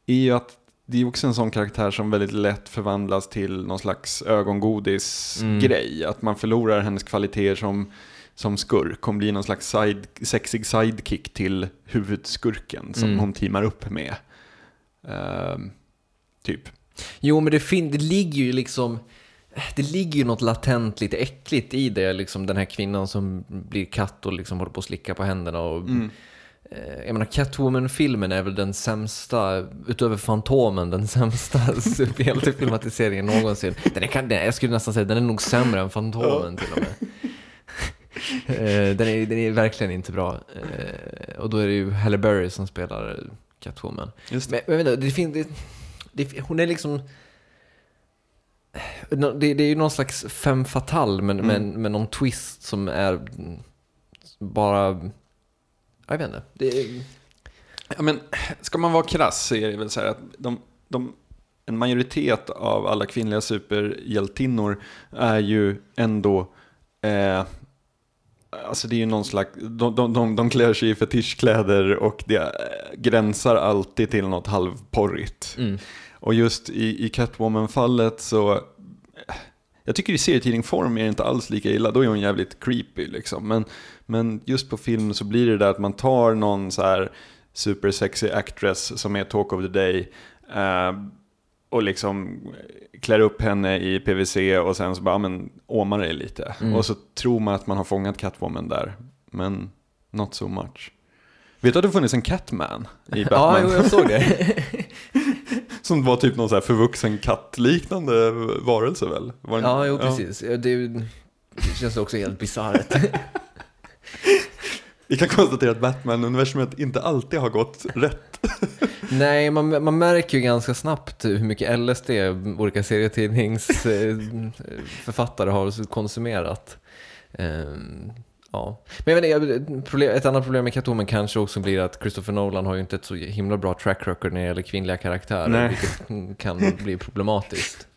är ju att det är också en sån karaktär som väldigt lätt förvandlas till någon slags ögongodis-grej. Att man förlorar hennes kvaliteter som, som skurk. Hon blir någon slags side, sexig sidekick till huvudskurken som Mm. hon teamar upp med. Ehm, typ. Jo, men det, fin- det ligger ju liksom... Det ligger ju något latent lite äckligt i det, liksom den här kvinnan som blir katt och liksom håller på att slicka på händerna. Och, Mm. eh, jag menar, Catwoman-filmen är väl den sämsta, utöver Fantomen, den sämsta superhjältefilmatiseringen någonsin. Den är, den, jag skulle nästan säga den är nog sämre än Fantomen till och med. Eh, den, är, den är verkligen inte bra. Eh, och då är det ju Halle Berry som spelar Catwoman. Just det. Men, men inte, det finns... Det, det, hon är liksom... Nå- Det, det är ju någon slags femme fatale, men, Mm. men med någon twist som är bara... Jag vet inte. Det är, Ja, men ska man vara krass så är det väl så här att de, de, en majoritet av alla kvinnliga superhjältinnor är ju ändå eh, Alltså det är ju någon slags, de, de, de, de klär sig i fetischkläder och det gränsar alltid till något halvporrigt. mm. Och just i, i Catwoman-fallet så, jag tycker i serietidningsform är det inte alls lika illa, då är hon jävligt creepy liksom. Men, men just på film så blir det där att man tar någon så här supersexy actress som är talk of the day eh, och liksom klär upp henne i PVC och sen så bara, ja, men åmar det lite. Mm. Och så tror man att man har fångat Catwoman där, men not so much. Vet du att det funnits en Catman i Ja, Batman? jo, jag såg det. Som var typ någon så här förvuxen kattliknande varelse väl? Var det- ja, jo, precis. Ja. Det, det känns också helt bisarrt. Vi kan konstatera att Batman-universumet inte alltid har gått rätt. Nej, man, man märker ju ganska snabbt hur mycket LSD olika serietidningsförfattare har konsumerat. Ehm, ja. Men jag vet inte, problem, ett annat problem med Catwoman kanske också blir att Christopher Nolan har ju inte ett så himla bra track record när det gäller kvinnliga karaktärer, Nej. vilket kan bli problematiskt.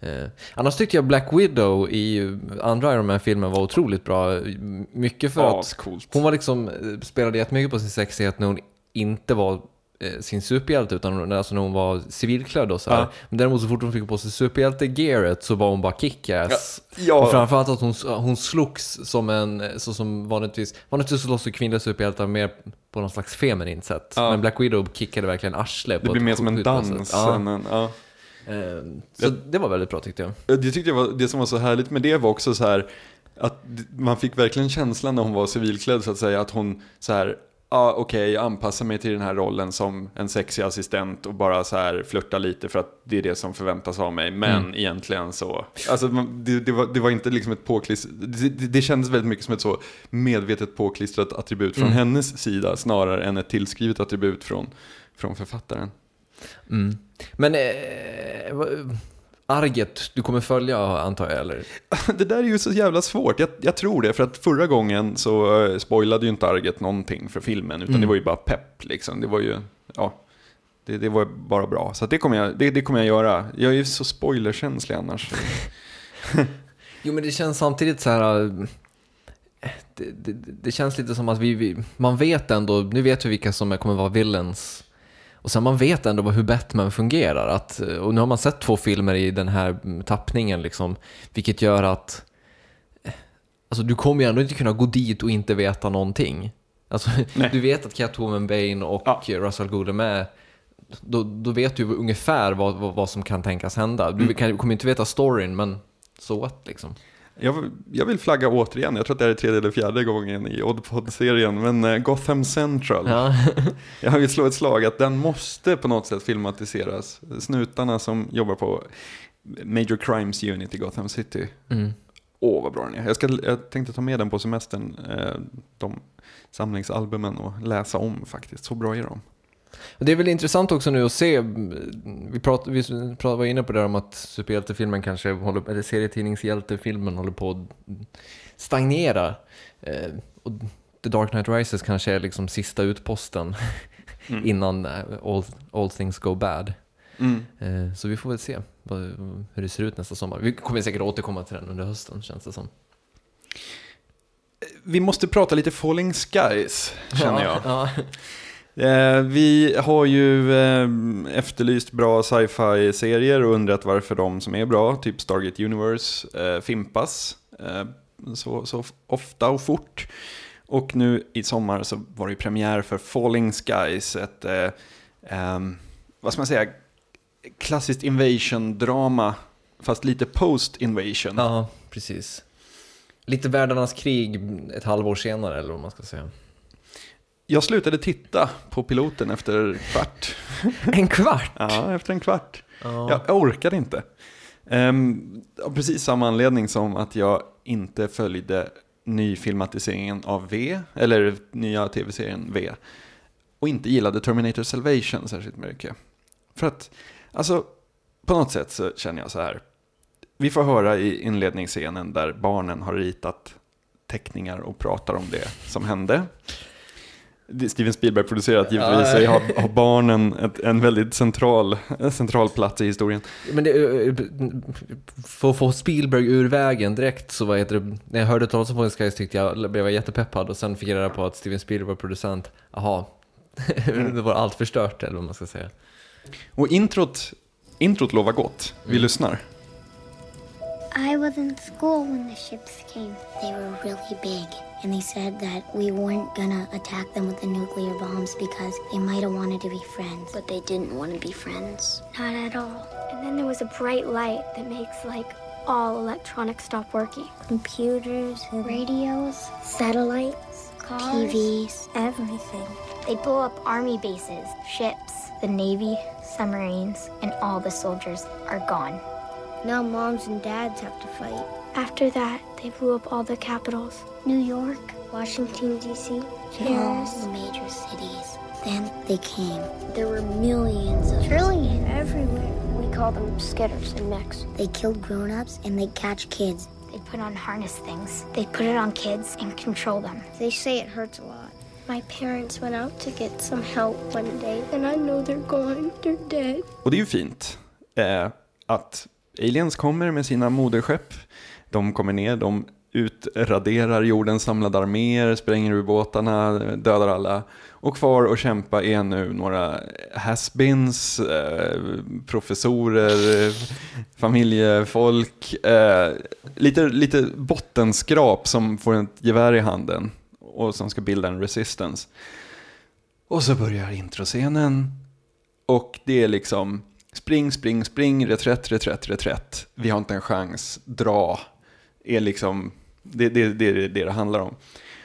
Eh, annars tyckte jag Black Widow i andra Iron Man-filmen var otroligt bra. Mycket för att Ascoolt. hon var liksom, eh, spelade jättemycket på sin sexighet när hon inte var sin superhjälte utan alltså när hon var civilklädd och så. Ja. Men däremot så fort hon fick på sig superhjälte-gearet så var hon bara kickass. Och Ja, framförallt att hon, hon slogs som en, så som vanligtvis, vanligtvis slåss ju kvinnliga superhjältar mer på någon slags feminint sätt. Ja. Men Black Widow kickade verkligen arsle på det blir mer som en dans. Ja. än en, ja. Eh, Så det var väldigt bra tyckte jag. Det tyckte jag var, det som var så härligt med det var också så här att man fick verkligen känslan när hon var civilklädd så att säga att hon så här Ja, ah, okej, jag anpassar mig till den här rollen som en sexig assistent och bara så här flörta lite för att det är det som förväntas av mig. Men Mm. egentligen så, alltså det, det, var, det var inte liksom ett påklistrat, det, det, kändes väldigt mycket som ett så medvetet påklistrat attribut från Mm. hennes sida snarare än ett tillskrivet attribut från, från författaren. Mm. Men eh, arget, du kommer följa antar jag eller? Det där är ju så jävla svårt. Jag, jag tror det, för att förra gången så eh, spoilade ju inte Arget någonting för filmen, utan Mm. det var ju bara pepp liksom. Det var ju, ja, det, det var bara bra. Så det, kommer jag, det, det kommer jag göra. Jag är ju så spoilerkänslig annars. Jo men det känns samtidigt så här. eh, Det, det, det känns lite som att vi, vi, man vet ändå, nu vet vi vilka som kommer vara villains. Och sen man vet ändå hur Batman fungerar. Att, eh, och nu har man sett två filmer i den här mm, tappningen liksom. Vilket gör att eh, Alltså du kommer ju ändå inte kunna gå dit och inte veta någonting. Alltså, du vet att Catwoman, Bane och Ja. Russell Gould är med. Då, då vet du ungefär vad, vad, vad som kan tänkas hända. Du kan, kommer inte veta storyn, men så what liksom. Jag, jag vill flagga återigen, jag tror att det här är tredje eller fjärde gången i Oddpod-serien, men eh, Gotham Central. Ja. Jag vill slå ett slag att den måste på något sätt filmatiseras. Snutarna som jobbar på Major Crimes Unit i Gotham City. Mm. Åh, vad bra den är. Jag, ska, jag tänkte ta med den på semestern, eh, de samlingsalbumen och läsa om faktiskt. Så bra är de. Det är väl intressant också nu att se, vi, prat, vi prat, var inne på det där om att superhjältefilmen kanske håller, eller serietidningshjältefilmen håller på att stagnera. Eh, och The Dark Knight Rises kanske är liksom sista utposten Mm. innan eh, all, all things go bad. Mm. Eh, så vi får väl se vad, hur det ser ut nästa sommar. Vi kommer säkert återkomma till den under hösten känns det som. Vi måste prata lite Falling Skies, känner jag. Ja, Eh, vi har ju eh, efterlyst bra sci-fi-serier och undrat varför de som är bra, typ Stargate Universe, eh, fimpas eh, så, så ofta och fort. Och nu i sommar så var det ju premiär för Falling Skies, ett, eh, vad ska man säga, klassiskt invasion-drama, fast lite post-invasion. ja, precis. Lite världarnas krig ett halvår senare eller vad man ska säga. Jag slutade titta på piloten efter kvart. En kvart? Ja, efter en kvart. Ja. Jag, orkade inte. Um, av precis samma anledning som att jag inte följde nyfilmatiseringen av V, eller nya tv-serien V, och inte gillade Terminator Salvation särskilt mycket. För att, alltså, på något sätt så känner jag så här. Vi får höra i inledningsscenen där barnen har ritat teckningar och pratar om det som hände. Steven Spielberg producerat givetvis, Ja. har, har barnen ett, en väldigt central, en central plats i historien. Men det, eh, för att få Spielberg ur vägen direkt så vad heter det, när jag hörde talas om Falling Skies tyckte jag, blev jag jättepeppad och sen fick jag reda på att Steven Spielberg var producent. Jaha, det var allt förstört eller vad man ska säga. Och introt, introt lovar gott. Vi lyssnar. I was in school when the ships came. They were really big, and they said that we weren't gonna attack them with the nuclear bombs because they might have wanted to be friends. But they didn't want to be friends. Not at all. And then there was a bright light that makes like all electronics stop working. Computers, mm-hmm. radios, Satellites, cars, TVs, everything. They blow up army bases, ships, the navy, submarines, and all the soldiers are gone. Now moms and dads have to fight. After that, they blew up all the capitals. New York, Washington, D.C., all the major cities. Then they came. There were millions of Trillion. Everywhere. We call them skitters and mechs. They killed grown-ups and they catch kids. They put on harness things. They put it on kids and control them. They say it hurts a lot. My parents went out to get some help one day, and I know they're gone. They're dead. Och det är ju fint eh, att aliens kommer med sina moderskepp. De kommer ner, de utraderar jordens samlade arméer, spränger ubåtarna, dödar alla. Och kvar och kämpa är nu några hasbins, eh, professorer, eh, familjefolk, eh, lite, lite bottenskrap som får ett gevär i handen och som ska bilda en resistance. Och så börjar introscenen och det är liksom spring, spring, spring, reträtt, reträtt, reträtt. Vi har inte en chans, dra. Är liksom, det är det, det, det, det det handlar om.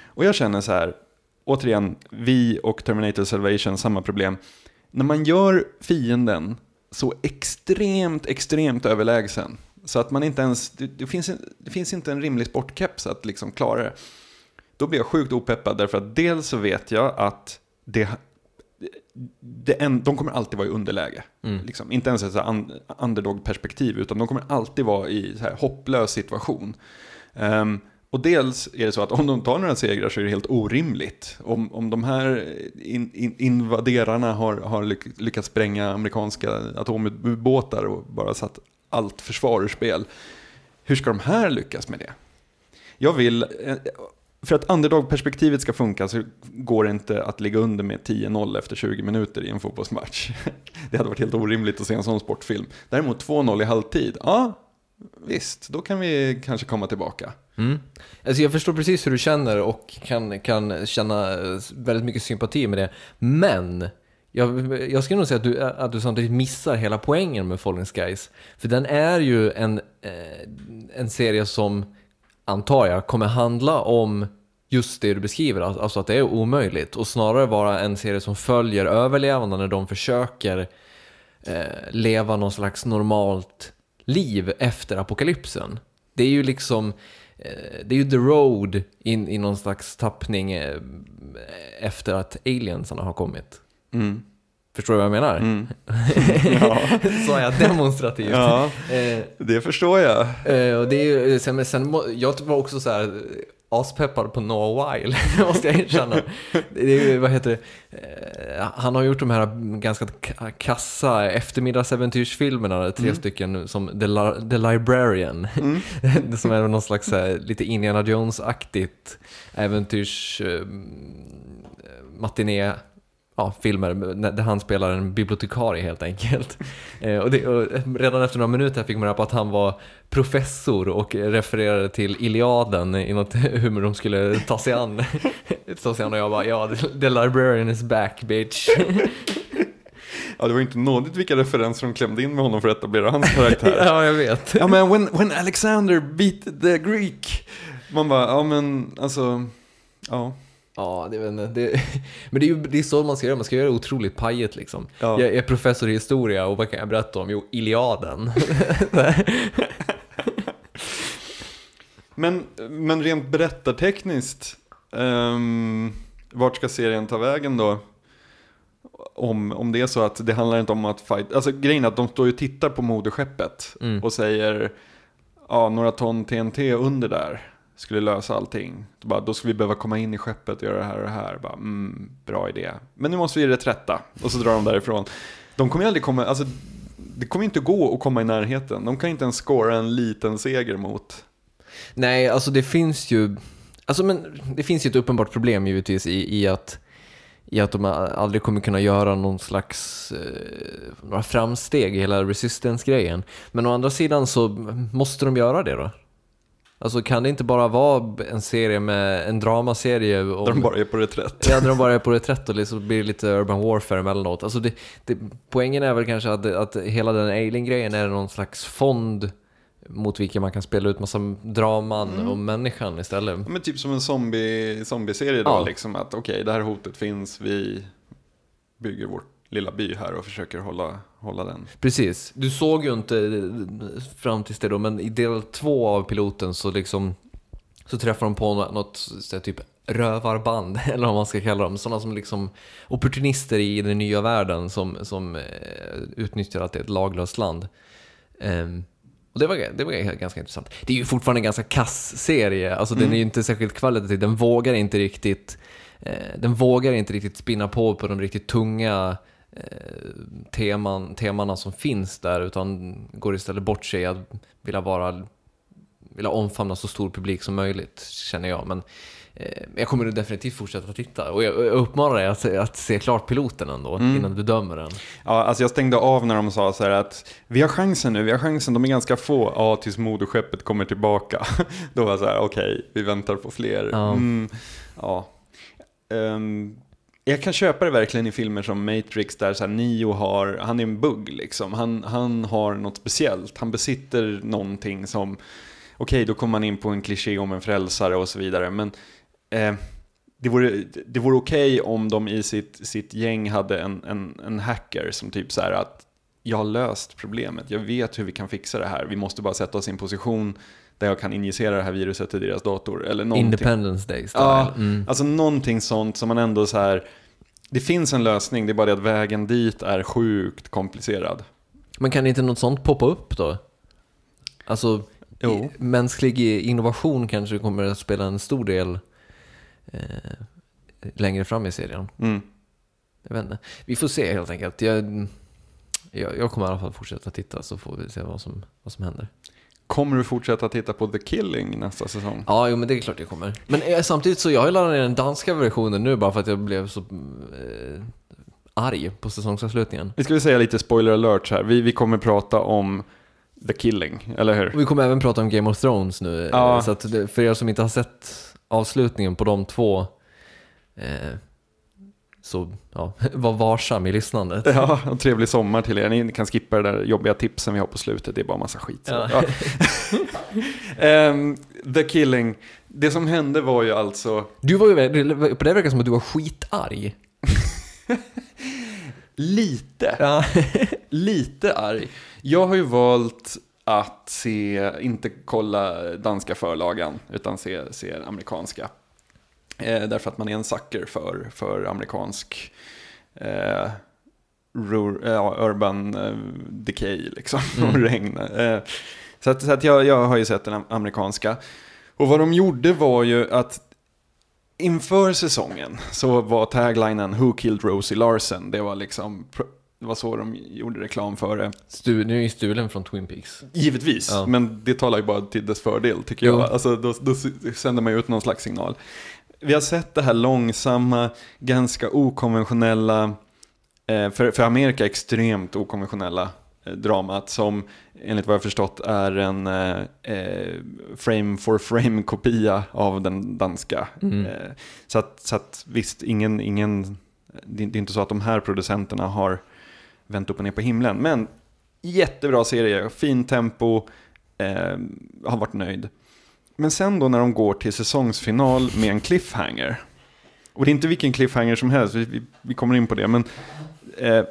Och jag känner så här, återigen, vi och Terminator Salvation, samma problem. När man gör fienden så extremt, extremt överlägsen. Så att man inte ens, det, det, finns, det finns inte en rimlig sportkeps att liksom klara det. Då blir jag sjukt opeppad därför att dels så vet jag att det en, de kommer alltid vara i underläge. Liksom. Inte ens ett un, underdog-perspektiv, utan de kommer alltid vara i så här hopplös situation. Ehm, och dels är det så att om de tar några segrar så är det helt orimligt. Om, om de här in, in, invaderarna har, har lyck, lyckats spränga amerikanska atomubåtar och bara satt allt försvar ur spel. Hur ska de här lyckas med det? Jag vill, eh, för att underdog-perspektivet ska funka så går det inte att ligga under med 10-0 efter 20 minuter i en fotbollsmatch. Det hade varit helt orimligt att se en sån sportfilm. Däremot 2-0 i halvtid, ja visst, då kan vi kanske komma tillbaka. Mm. Alltså jag förstår precis hur du känner och kan, kan känna eh, väldigt mycket sympati med det. Men jag, jag skulle nog säga att du, eh, att du samtidigt missar hela poängen med Falling Skies. För den är ju en, eh, en serie som, antar jag, kommer handla om just det du beskriver, alltså att det är omöjligt. Och snarare vara en serie som följer överlevande när de försöker eh, leva någon slags normalt liv efter apokalypsen. Det är ju liksom, eh, det är ju the road in i någon slags tappning eh, efter att aliensarna har kommit. Mm. Förstår du vad jag menar? Mm. Ja. Sa jag demonstrativt? Ja, Eh, det förstår jag. eh, och det är ju, sen, sen, jag var också så här aspeppad på Noah Weil, måste jag erkänna. Det är vad heter det, eh, han har gjort de här ganska kassa eftermiddagsäventyrsfilmerna, tre Mm. stycken, som The, Li- The Librarian. Det som är någon slags här, lite Indiana Jones-aktigt äventyrs eh, matiné ja, filmer där han spelar en bibliotekarie helt enkelt. Eh, och, det, och redan efter några minuter fick man reda på att han var professor och refererade till Iliaden i något hur de skulle ta sig an. ta sig an och jag bara, ja, the librarian is back bitch. Ja, det var inte nådigt vilka referenser de klämde in med honom för att etablera hans karaktär. ja, jag vet. Ja men when, when Alexander beat the Greek. Man bara, ja men alltså, ja. Ja, det, inte, det, men det är ju det är så man ska göra, man ska göra det otroligt pajigt liksom. Ja. Jag är professor i historia och vad kan jag berätta om? Jo, Iliaden. Men, men rent berättartekniskt, um, vart ska serien ta vägen då? Om, om det är så att det handlar inte om att fight, alltså grejen är att de står ju och tittar på moderskeppet Mm. och säger, ja några ton TNT under där skulle lösa allting. Då, bara, då skulle vi behöva komma in i skeppet och göra det här och det här. Bara, mm, bra idé. Men nu måste vi reträtta. Och så drar de därifrån. De kommer ju aldrig komma, alltså det kommer inte gå att komma i närheten. De kan inte ens scora en liten seger mot Nej, alltså det finns ju... Alltså men det finns ju ett uppenbart problem givetvis i, i att i att de aldrig kommer kunna göra någon slags eh, några framsteg i hela resistance-grejen. Men å andra sidan så måste de göra det då. Alltså kan det inte bara vara en serie med en dramaserie om... Där de bara är på reträtt. Ja, när de bara är på reträtt och liksom blir lite urban warfare emellanåt. Alltså det, det, poängen är väl kanske att, att hela den alien-grejen är någon slags fond mot vilken man kan spela ut massa draman om människan istället. Ja, Men typ som en zombie, zombie-serie då, Ja. liksom att okej, det här hotet finns, vi bygger vår lilla by här och försöker hålla, hålla den. Precis. Du såg ju inte eh, fram tills det då, men i del två av piloten så liksom så träffar de på nå- något så här, typ rövarband, eller vad man ska kalla dem. Sådana som liksom opportunister i den nya världen som, som eh, utnyttjar att det är ett laglöst land. Ehm, och det var, det var ganska intressant. Det är ju fortfarande en ganska kass serie, alltså den är ju inte särskilt kvalitativ, den vågar inte riktigt eh, den vågar inte riktigt spinna på på de riktigt tunga teman, temana som finns där utan går istället bort sig att vilja vara vilja omfamna så stor publik som möjligt känner jag. Men eh, jag kommer definitivt fortsätta titta och jag, jag uppmanar dig att, att se klart piloten ändå innan du dömer den. Ja, alltså jag stängde av när de sa så här att vi har chansen nu, vi har chansen, de är ganska få, ja tills moderskeppet kommer tillbaka. Då var jag så här, okej, vi väntar på fler. Ja. Mm, ja. Ehm, jag kan köpa det verkligen i filmer som Matrix där så här, Neo har, han är en bugg liksom. Han, han har något speciellt, han besitter någonting som, okej då kommer man in på en kliché om en frälsare och så vidare. Men eh, det vore, det vore okej om de i sitt, sitt gäng hade en, en, en hacker som typ så här att jag har löst problemet, jag vet hur vi kan fixa det här, vi måste bara sätta oss i en position där jag kan injicera det här viruset till deras dator. Eller någonting. Independence Day style. Ja, Mm. alltså någonting sånt som man ändå så här det finns en lösning, det är bara det att vägen dit är sjukt komplicerad. Men kan inte något sånt poppa upp då? Alltså, Jo. i- mänsklig innovation kanske kommer att spela en stor del eh, längre fram i serien. Mm. Jag vet inte. Vi får se helt enkelt. Jag, jag, jag kommer i alla fall fortsätta titta så får vi se vad som, vad som händer. Kommer du fortsätta titta på The Killing nästa säsong? Ja, jo, men det är klart jag kommer. Men eh, samtidigt så jag har ju laddat ner den danska versionen nu bara för att jag blev så eh, arg på säsongsavslutningen. Vi ska väl säga lite spoiler alert här. Vi, vi kommer prata om The Killing, eller hur? Och vi kommer även prata om Game of Thrones nu. Ja. eh, Så att det, för er som inte har sett avslutningen på de två eh, så ja, var varsam i lyssnandet. Ja, och trevlig sommar till er. Ni kan skippa det där jobbiga tipsen vi har på slutet. Det är bara massa skit. Ja. Ja. Ehm, The Killing. Det som hände var ju alltså Du var ju, på det verkar som att du var skitarg. lite, Ja. lite arg. Jag har ju valt att se, inte kolla danska förlagan, utan se, se amerikanska. Eh, därför att man är en sucker för, för amerikansk eh, rur, ja, urban eh, decay liksom, och regn. Eh, så att, så att jag, jag har ju sett den am- amerikanska. Och vad de gjorde var ju att inför säsongen så var taglinen Who killed Rosie Larsen? Det var liksom, det var så de gjorde reklam för det. Stu, nu är ju stulen från Twin Peaks. Givetvis, Ja. men det talar ju bara till dess fördel tycker jag. Alltså, då, då sänder man ju ut någon slags signal. Vi har sett det här långsamma, ganska okonventionella, eh, för, för Amerika extremt okonventionella eh, dramat som enligt vad jag förstått är en eh, eh, frame for frame kopia av den danska. Mm. Eh, så, att, så att visst, ingen, ingen, det är inte så att de här producenterna har vänt upp och ner på himlen. Men jättebra serie, fin tempo, eh, har varit nöjd. Men sen då när de går till säsongsfinal med en cliffhanger. Och det är inte vilken cliffhanger som helst, vi, vi, vi kommer in på det. Men eh,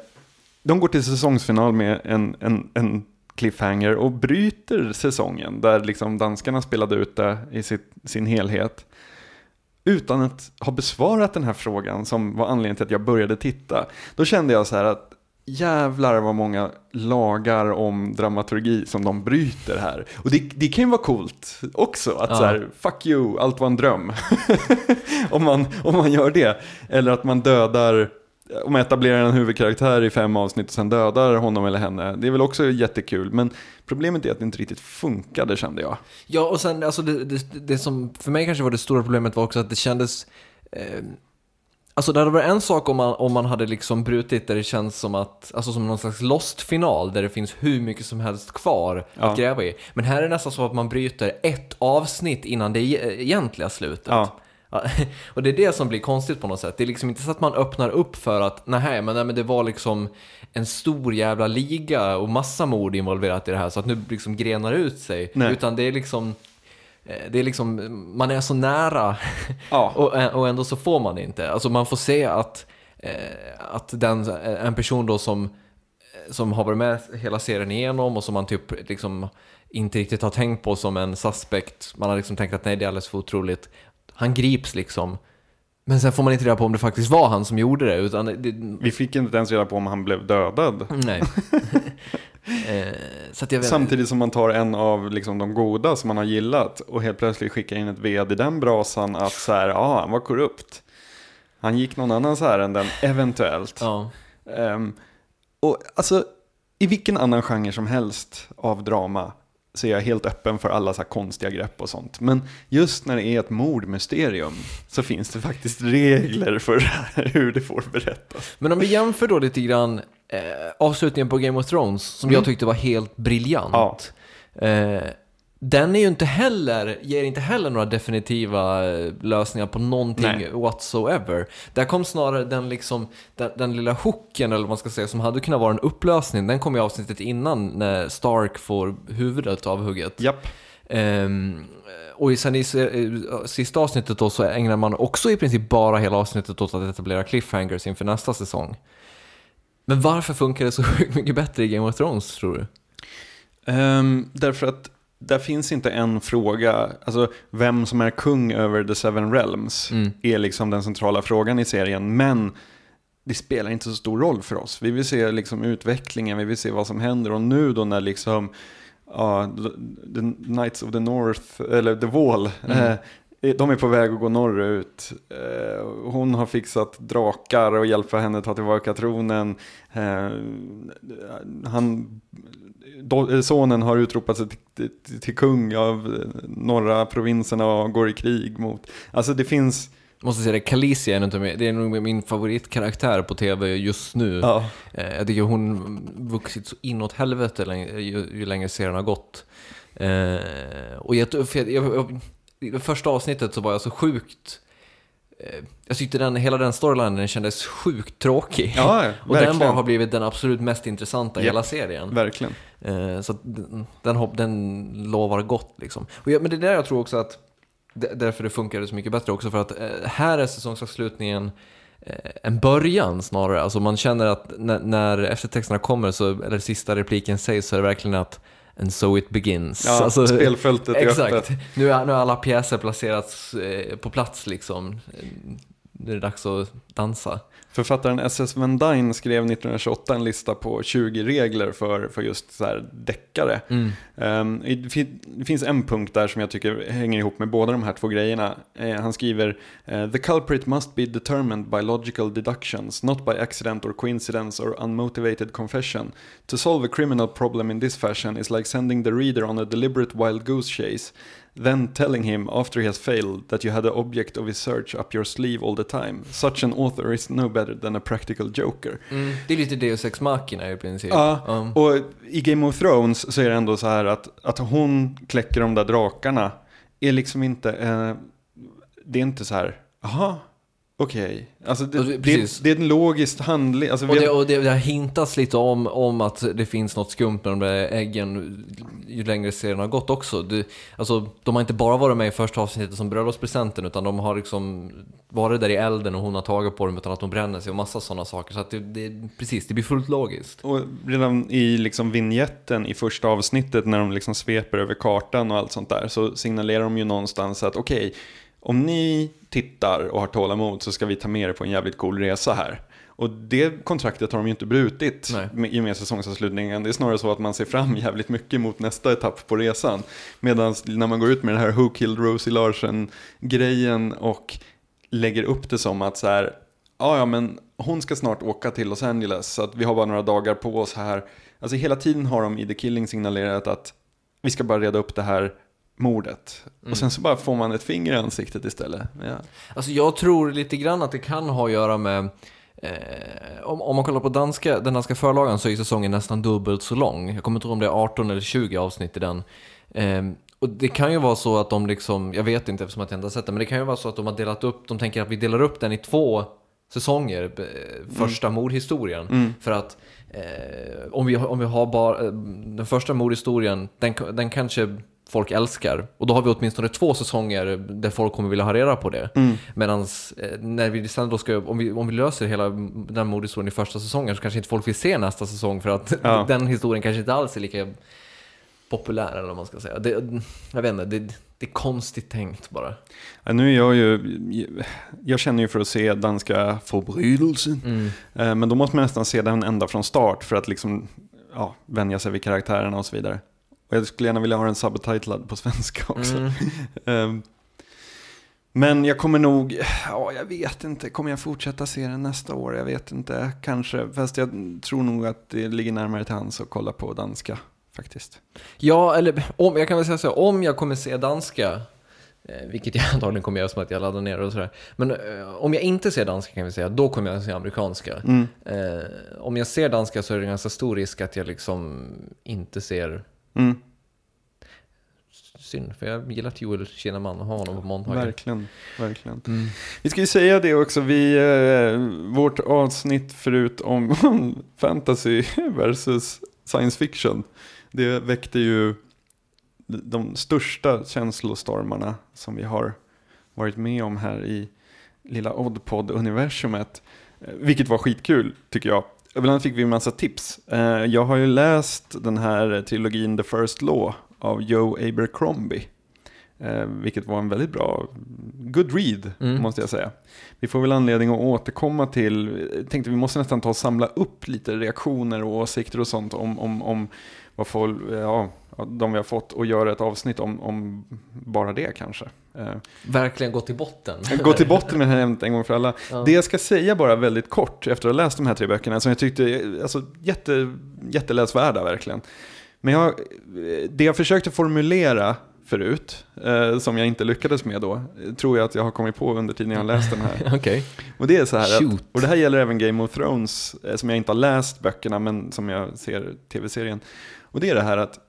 de går till säsongsfinal med en, en, en cliffhanger och bryter säsongen. Där liksom danskarna spelade ut det i sitt, sin helhet. Utan att ha besvarat den här frågan som var anledningen till att jag började titta. Då kände jag så här att jävlar vad många lagar om dramaturgi som de bryter här. Och det, det kan ju vara coolt också, att Ja. så här, fuck you, allt var en dröm. om, man, om man gör det. Eller att man dödar, om man etablerar en huvudkaraktär i fem avsnitt och sen dödar honom eller henne. Det är väl också jättekul, men problemet är att det inte riktigt funkade kände jag. Ja, och sen alltså det, det, det som för mig kanske var det stora problemet var också att det kändes... Eh, alltså det hade varit en sak om man, om man hade liksom brutit där det känns som att, alltså som någon slags lost-final där det finns hur mycket som helst kvar Ja. att gräva i. Men här är det nästan så att man bryter ett avsnitt innan det e- egentliga slutet. Ja. Och det är det som blir konstigt på något sätt. Det är liksom inte så att man öppnar upp för att nej men, nej, men det var liksom en stor jävla liga och massa mord involverat i det här så att nu liksom grenar ut sig. Nej. Utan det är liksom det är liksom, man är så nära Ja. och, och ändå så får man inte. Alltså man får se att, eh, att den, en person då som, som har varit med hela serien igenom och som man typ liksom inte riktigt har tänkt på som en suspect. Man har liksom tänkt att nej det är alldeles för otroligt. Han grips liksom. Men sen får man inte reda på om det faktiskt var han som gjorde det. Utan det, Vi fick inte ens reda på om han blev dödad. nej. eh, Samtidigt som man tar en av liksom, de goda som man har gillat och helt plötsligt skickar in ett ved i den brasan att så här, ja, han var korrupt. Han gick någon annans ärenden, eventuellt. Ja. Ehm, och alltså, i vilken annan genre som helst av drama så är jag helt öppen för alla så konstiga grepp och sånt. Men just när det är ett mordmysterium så finns det faktiskt regler för hur det får berättas. Men om vi jämför då lite grann eh, avslutningen på Game of Thrones, som jag tyckte var helt briljant. Eh, den är ju inte heller, ger inte heller några definitiva eh, lösningar på någonting Nej. whatsoever. Där kom snarare den liksom, den, den lilla hooken eller vad man ska säga, som hade kunnat vara en upplösning, den kom i avsnittet innan när Stark får huvudet avhugget. Japp. Ehm, och sen i eh, sista avsnittet då så ägnar man också i princip bara hela avsnittet åt att etablera cliffhangers inför nästa säsong. Men varför funkar det så sjukt mycket bättre i Game of Thrones tror du? Ehm, därför att där finns inte en fråga, alltså vem som är kung över the seven realms Mm. är liksom den centrala frågan i serien. Men det spelar inte så stor roll för oss. Vi vill se liksom utvecklingen, vi vill se vad som händer. Och nu då när liksom, ja, the Knights of the North, eller The Wall, Mm. eh, de är på väg att gå norrut. Eh, hon har fixat drakar och hjälper henne ta tillbaka tronen. Eh, han, eh, sonen har utropat sig till, till, kung av norra provinserna och går i krig mot. Alltså det finns, Måste säga det, Khaleesi är inte med. Det är nog min favoritkaraktär på tv just nu. ja, Jag tycker hon vuxit så inåt helvete ju, ju längre serien har gått. Och jag, jag, jag, jag, I det första avsnittet så var jag så sjukt... Eh, jag tyckte den, hela den storylinen kändes sjukt tråkig. ja och den bara har blivit den absolut mest intressanta i Japp, hela serien. verkligen. Eh, så den, den, lovar gott liksom. Jag, men det är där jag tror också att därför det funkade så mycket bättre också för att eh, här är säsongsavslutningen en början snarare. Alltså man känner att när, när eftertexterna kommer, så, eller sista repliken sägs, så är det verkligen att And so it begins. Ja, Alltså, spelfältet är Exakt. öppet. Nu är, nu är alla pjäser placerats eh, på plats liksom. Nu är det dags att dansa. Författaren S.S. Van Dyne skrev 1928 en lista på 20 regler för, för just så här deckare. Ehm, det fin- det finns en punkt där som jag tycker hänger ihop med båda de här två grejerna. Eh, han skriver eh, “The culprit must be determined by logical deductions, not by accident or coincidence or unmotivated confession. To solve a criminal problem in this fashion is like sending the reader on a deliberate wild goose chase, then telling him after he has failed that you had the object of his search up your sleeve all the time. Such an author is no better than a practical joker.” Det är lite Deus Ex Machina i princip. Ja, Um, och i Game of Thrones så är det ändå så här att, att hon kläcker de där drakarna är liksom inte, eh, det är inte så här, jaha, okej. Alltså det, Och det- det, det är en logisk handling. Alltså, Och det, har- och det, det har hintats lite om, om att det finns något skumt med de där äggen ju längre serien har gått också. Det, alltså, de har inte bara varit med i första avsnittet som bröllopspresenten utan de har liksom varit där i elden och hon har tagit på dem utan att de bränner sig och massa sådana saker. Så att det, precis, det blir fullt logiskt. Och redan i liksom vignetten i första avsnittet när de liksom sveper över kartan och allt sånt där så signalerar de ju någonstans att okej, om ni tittar och har tålamod så ska vi ta med er på en jävligt cool resa här. Och det kontraktet har de ju inte brutit med, i och med säsongsavslutningen. Det är snarare så att man ser fram jävligt mycket mot nästa etapp på resan. Medan när man går ut med den här Who Killed Rosie Larsen-grejen och lägger upp det som att så här, ja ja men hon ska snart åka till Los Angeles så att vi har bara några dagar på oss här. Alltså hela tiden har de i The Killing signalerat att vi ska bara reda upp det här mordet. Och sen så bara får man ett finger i ansiktet istället. Ja. Alltså jag tror lite grann att det kan ha att göra med Eh, om, om man kollar på danska, den danska förlagan så är säsongen nästan dubbelt så lång. Jag kommer inte ihåg om det är 18 eller 20 avsnitt i den. Eh, och det kan ju vara så att de liksom, jag vet inte eftersom att jag inte har sett det, men det kan ju vara så att de har delat upp, de tänker att vi delar upp den i två säsonger, eh, första mordhistorien. För att eh, om, vi, om vi har bara eh, den första mordhistorien, den, den kanske folk älskar. Och då har vi åtminstone två säsonger där folk kommer vilja ha reda på det. Medan eh, när vi sen då ska, om vi, om vi löser hela den mordhistorien i första säsongen så kanske inte folk vill se nästa säsong för att Ja. den historien kanske inte alls är lika populär eller vad man ska säga. Det, jag vet inte, det, det är konstigt tänkt bara. Ja, nu är jag ju, jag känner ju för att se danska förbrytelsen. Eh, Men då måste man nästan se den ända från start för att liksom, ja, vänja sig vid karaktärerna och så vidare. Och jag skulle gärna vilja ha den subtitlad på svenska också. Eh, Men jag kommer nog, ja jag vet inte, kommer jag fortsätta se den nästa år? Jag vet inte, kanske. Fast jag tror nog att det ligger närmare till hands att kolla på danska faktiskt. Ja, eller om, jag kan väl säga så om jag kommer se danska, eh, vilket jag antagligen kommer göra som att jag laddar ner och sådär. Men eh, om jag inte ser danska kan vi säga, då kommer jag se amerikanska. Eh, om jag ser danska så är det ganska stor risk att jag liksom inte ser Mm, synd, för jag gillar Joel Kinnaman och har honom på montagen. verkligen, verkligen. Vi ska ju säga det också, vi, eh, vårt avsnitt förut om fantasy versus science fiction, det väckte ju de största känslostormarna som vi har varit med om här i lilla Oddpod-universumet. Eh, Vilket var skitkul, tycker jag. Bland annat fick vi en massa tips. Eh, Jag har ju läst den här trilogin The First Law av Joe Abercrombie. Eh, vilket var en väldigt bra, good read Mm. måste jag säga. Vi får väl anledning att återkomma till, tänkte vi måste nästan ta och samla upp lite reaktioner och åsikter och sånt om, om, om vad folk, ja, de vi har fått och göra ett avsnitt om, om bara det kanske. Eh, Verkligen gå till botten. Gå till botten med det här ämnet en gång för alla. Ja. Det jag ska säga bara väldigt kort efter att ha läst de här tre böckerna som jag tyckte, alltså jätte, jätteläsvärda verkligen. Men jag, det jag försökte formulera förut, eh, som jag inte lyckades med då, tror jag att jag har kommit på under tiden jag har läst den här. Okej. Och det är så här, att, och det här gäller även Game of Thrones, eh, som jag inte har läst böckerna, men som jag ser tv-serien. Och det är det här att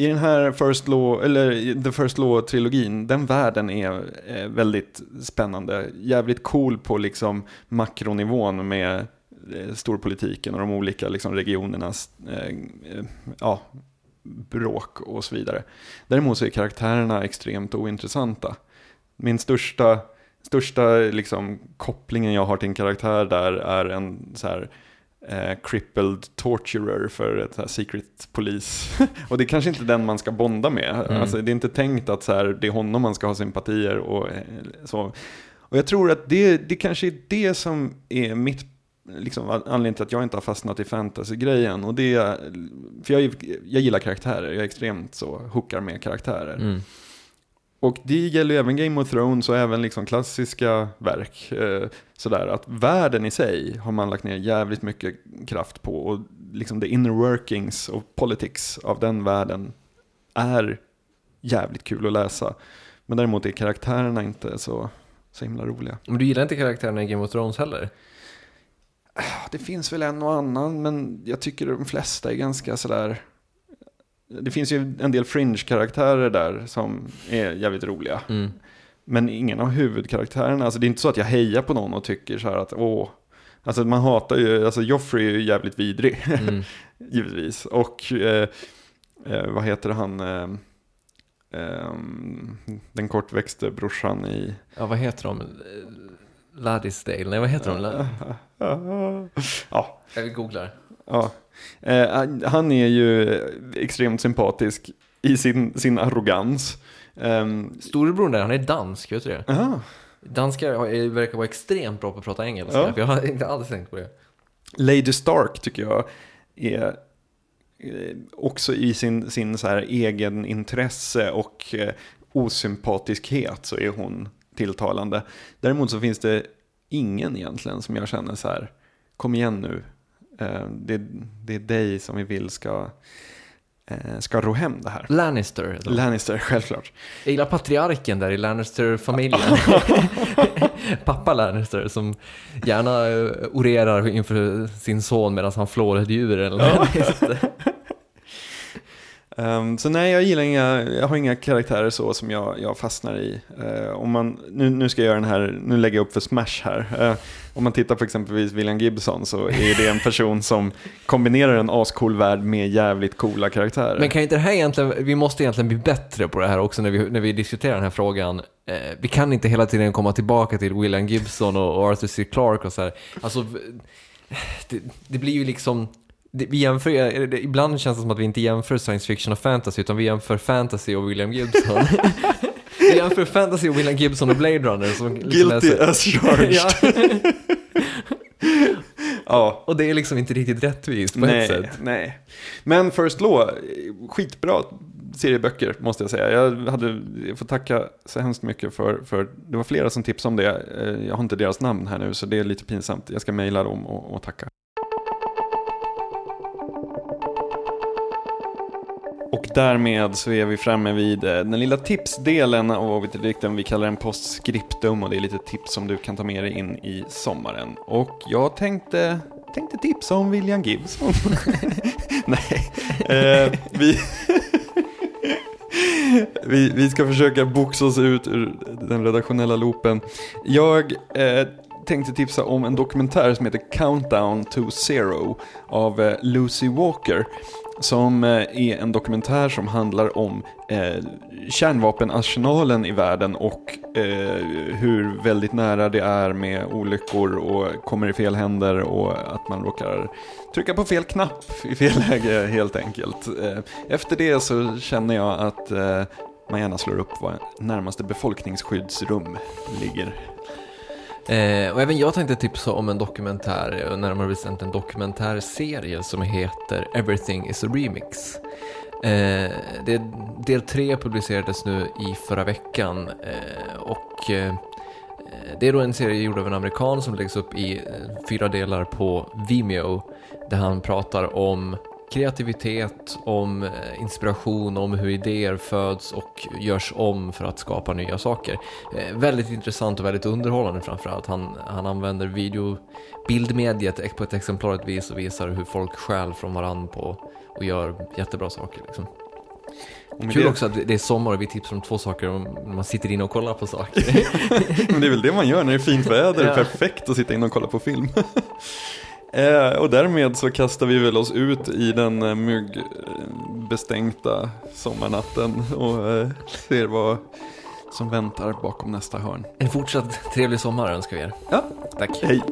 i den här First Law, eller The First Law-trilogin, den världen är väldigt spännande. Jävligt cool på liksom makronivån med eh, storpolitiken och de olika liksom, regionernas eh, eh, ja, bråk och så vidare. Däremot så är karaktärerna extremt ointressanta. Min största, största liksom, kopplingen jag har till en karaktär där är en så här, eh, crippled torturer för ett här secret polis. och det är kanske inte den man ska bonda med. Mm. Alltså, det är inte tänkt att så här, det är honom man ska ha sympatier och eh, så. Och jag tror att det, det kanske är det som är mitt liksom, anledningen till att jag inte har fastnat i fantasy-grejen. Och det för jag, jag gillar karaktärer, jag är extremt så hookar med karaktärer. Mm. Och det gäller ju även Game of Thrones och även liksom klassiska verk. Eh, sådär att världen i sig har man lagt ner jävligt mycket kraft på. Och liksom the inner workings of politics av den världen är jävligt kul att läsa. Men däremot är karaktärerna inte så, så himla roliga. Men du gillar inte karaktärerna i Game of Thrones heller? Det finns väl en och annan, men jag tycker de flesta är ganska sådär... Det finns ju en del fringe-karaktärer där som är jävligt roliga. Mm. Men ingen av huvudkaraktärerna, alltså det är inte så att jag hejar på någon och tycker så här att åh, alltså man hatar ju, alltså Joffrey är ju jävligt vidrig, Mm. givetvis. Och eh, eh, vad heter han, eh, ehm, den kortväxte brorsan i... Ja, vad heter de? Laddisdale? Nej, vad heter de? Ja, Jag googlar. ja. Eh, han är ju extremt sympatisk i sin, sin arrogans. Um, Storebror där, han är dansk, vet du det? aha. Danskar verkar vara extremt bra på att prata engelska, Ja. för jag har inte alls tänkt på det. Lady Stark tycker jag är eh, också i sin, sin så här egen intresse och eh, osympatiskhet så är hon tilltalande. Däremot så finns det ingen egentligen som jag känner så här, kom igen nu, eh, det, det är dig som vi vill ska, eh, ska ro hem det här. Lannister. de. Lannister, självklart. Jag gillar patriarken där i Lannister-familjen. Pappa Lannister som gärna eh, orerar inför sin son medan han flår ett djur eller. Ehm, så nej, jag gillar inga, jag har inga karaktärer så som jag, jag fastnar i. Eh, om man, nu, nu ska jag göra den här, nu lägger jag upp för Smash här. Eh, om man tittar på exempelvis William Gibson så är det en person som kombinerar en ascool värld med jävligt coola karaktärer. Men kan inte det här egentligen, vi måste egentligen bli bättre på det här också när vi, när vi diskuterar den här frågan. Eh, vi kan inte hela tiden komma tillbaka till William Gibson och, och Arthur C. Clarke och så här. Alltså, det, det blir ju liksom, det, vi jämför, eller det, ibland känns det som att vi inte jämför science fiction och fantasy, utan vi jämför fantasy och William Gibson. vi jämför fantasy och William Gibson och Blade Runner. Som liksom Guilty as charged. ja, och det är liksom inte riktigt rättvist på ett Nej, sätt. nej. Men First Law, skitbra serieböcker måste jag säga. Jag, hade, jag får tacka så hemskt mycket för, för det var flera som tipsade om det. Eh, Jag har inte deras namn här nu så det är lite pinsamt. Jag ska mejla dem och, och tacka. Därmed så är vi framme vid eh, den lilla tipsdelen av Obiterdikten. Vi kallar den postscriptum och det är lite tips som du kan ta med dig in i sommaren. Och jag tänkte, tänkte tipsa om William Gibson. Nej, eh, vi, vi, vi ska försöka boxa oss ut ur den redaktionella loopen. Jag eh, tänkte tipsa om en dokumentär som heter Countdown to Zero av eh, Lucy Walker. Som eh, är en dokumentär som handlar om eh, kärnvapenarsenalen i världen och eh, hur väldigt nära det är med olyckor och kommer i fel händer och att man råkar trycka på fel knapp i fel läge helt enkelt. Eh, efter det så känner jag att eh, man gärna slår upp var närmaste befolkningsskyddsrum ligger. Eh, och även jag tänkte tipsa om en dokumentär, eh, närmare bestämt en dokumentärserie som heter Everything is a remix. Eh, det, del tre publicerades nu i förra veckan eh, och eh, det är då en serie gjord av en amerikan som läggs upp i eh, fyra delar på Vimeo där han pratar om kreativitet, om eh, inspiration, om hur idéer föds och görs om för att skapa nya saker. Eh, väldigt intressant och väldigt underhållande framförallt. Han, han använder video, bildmediet på ett exemplariskt vis och visar hur folk stjäl från varandra på och gör jättebra saker. Liksom. Kul det, också att det är sommar och vi tipsar om två saker och man sitter inne och kollar på saker. Men det är väl det man gör när det är fint väder, Ja. perfekt att sitta inne och kolla på film. Eh, och därmed så kastar vi väl oss ut i den eh, myggbestänkta sommarnatten och eh, ser vad som väntar bakom nästa hörn. en fortsatt trevlig sommar önskar vi er. Ja, Tack. hej!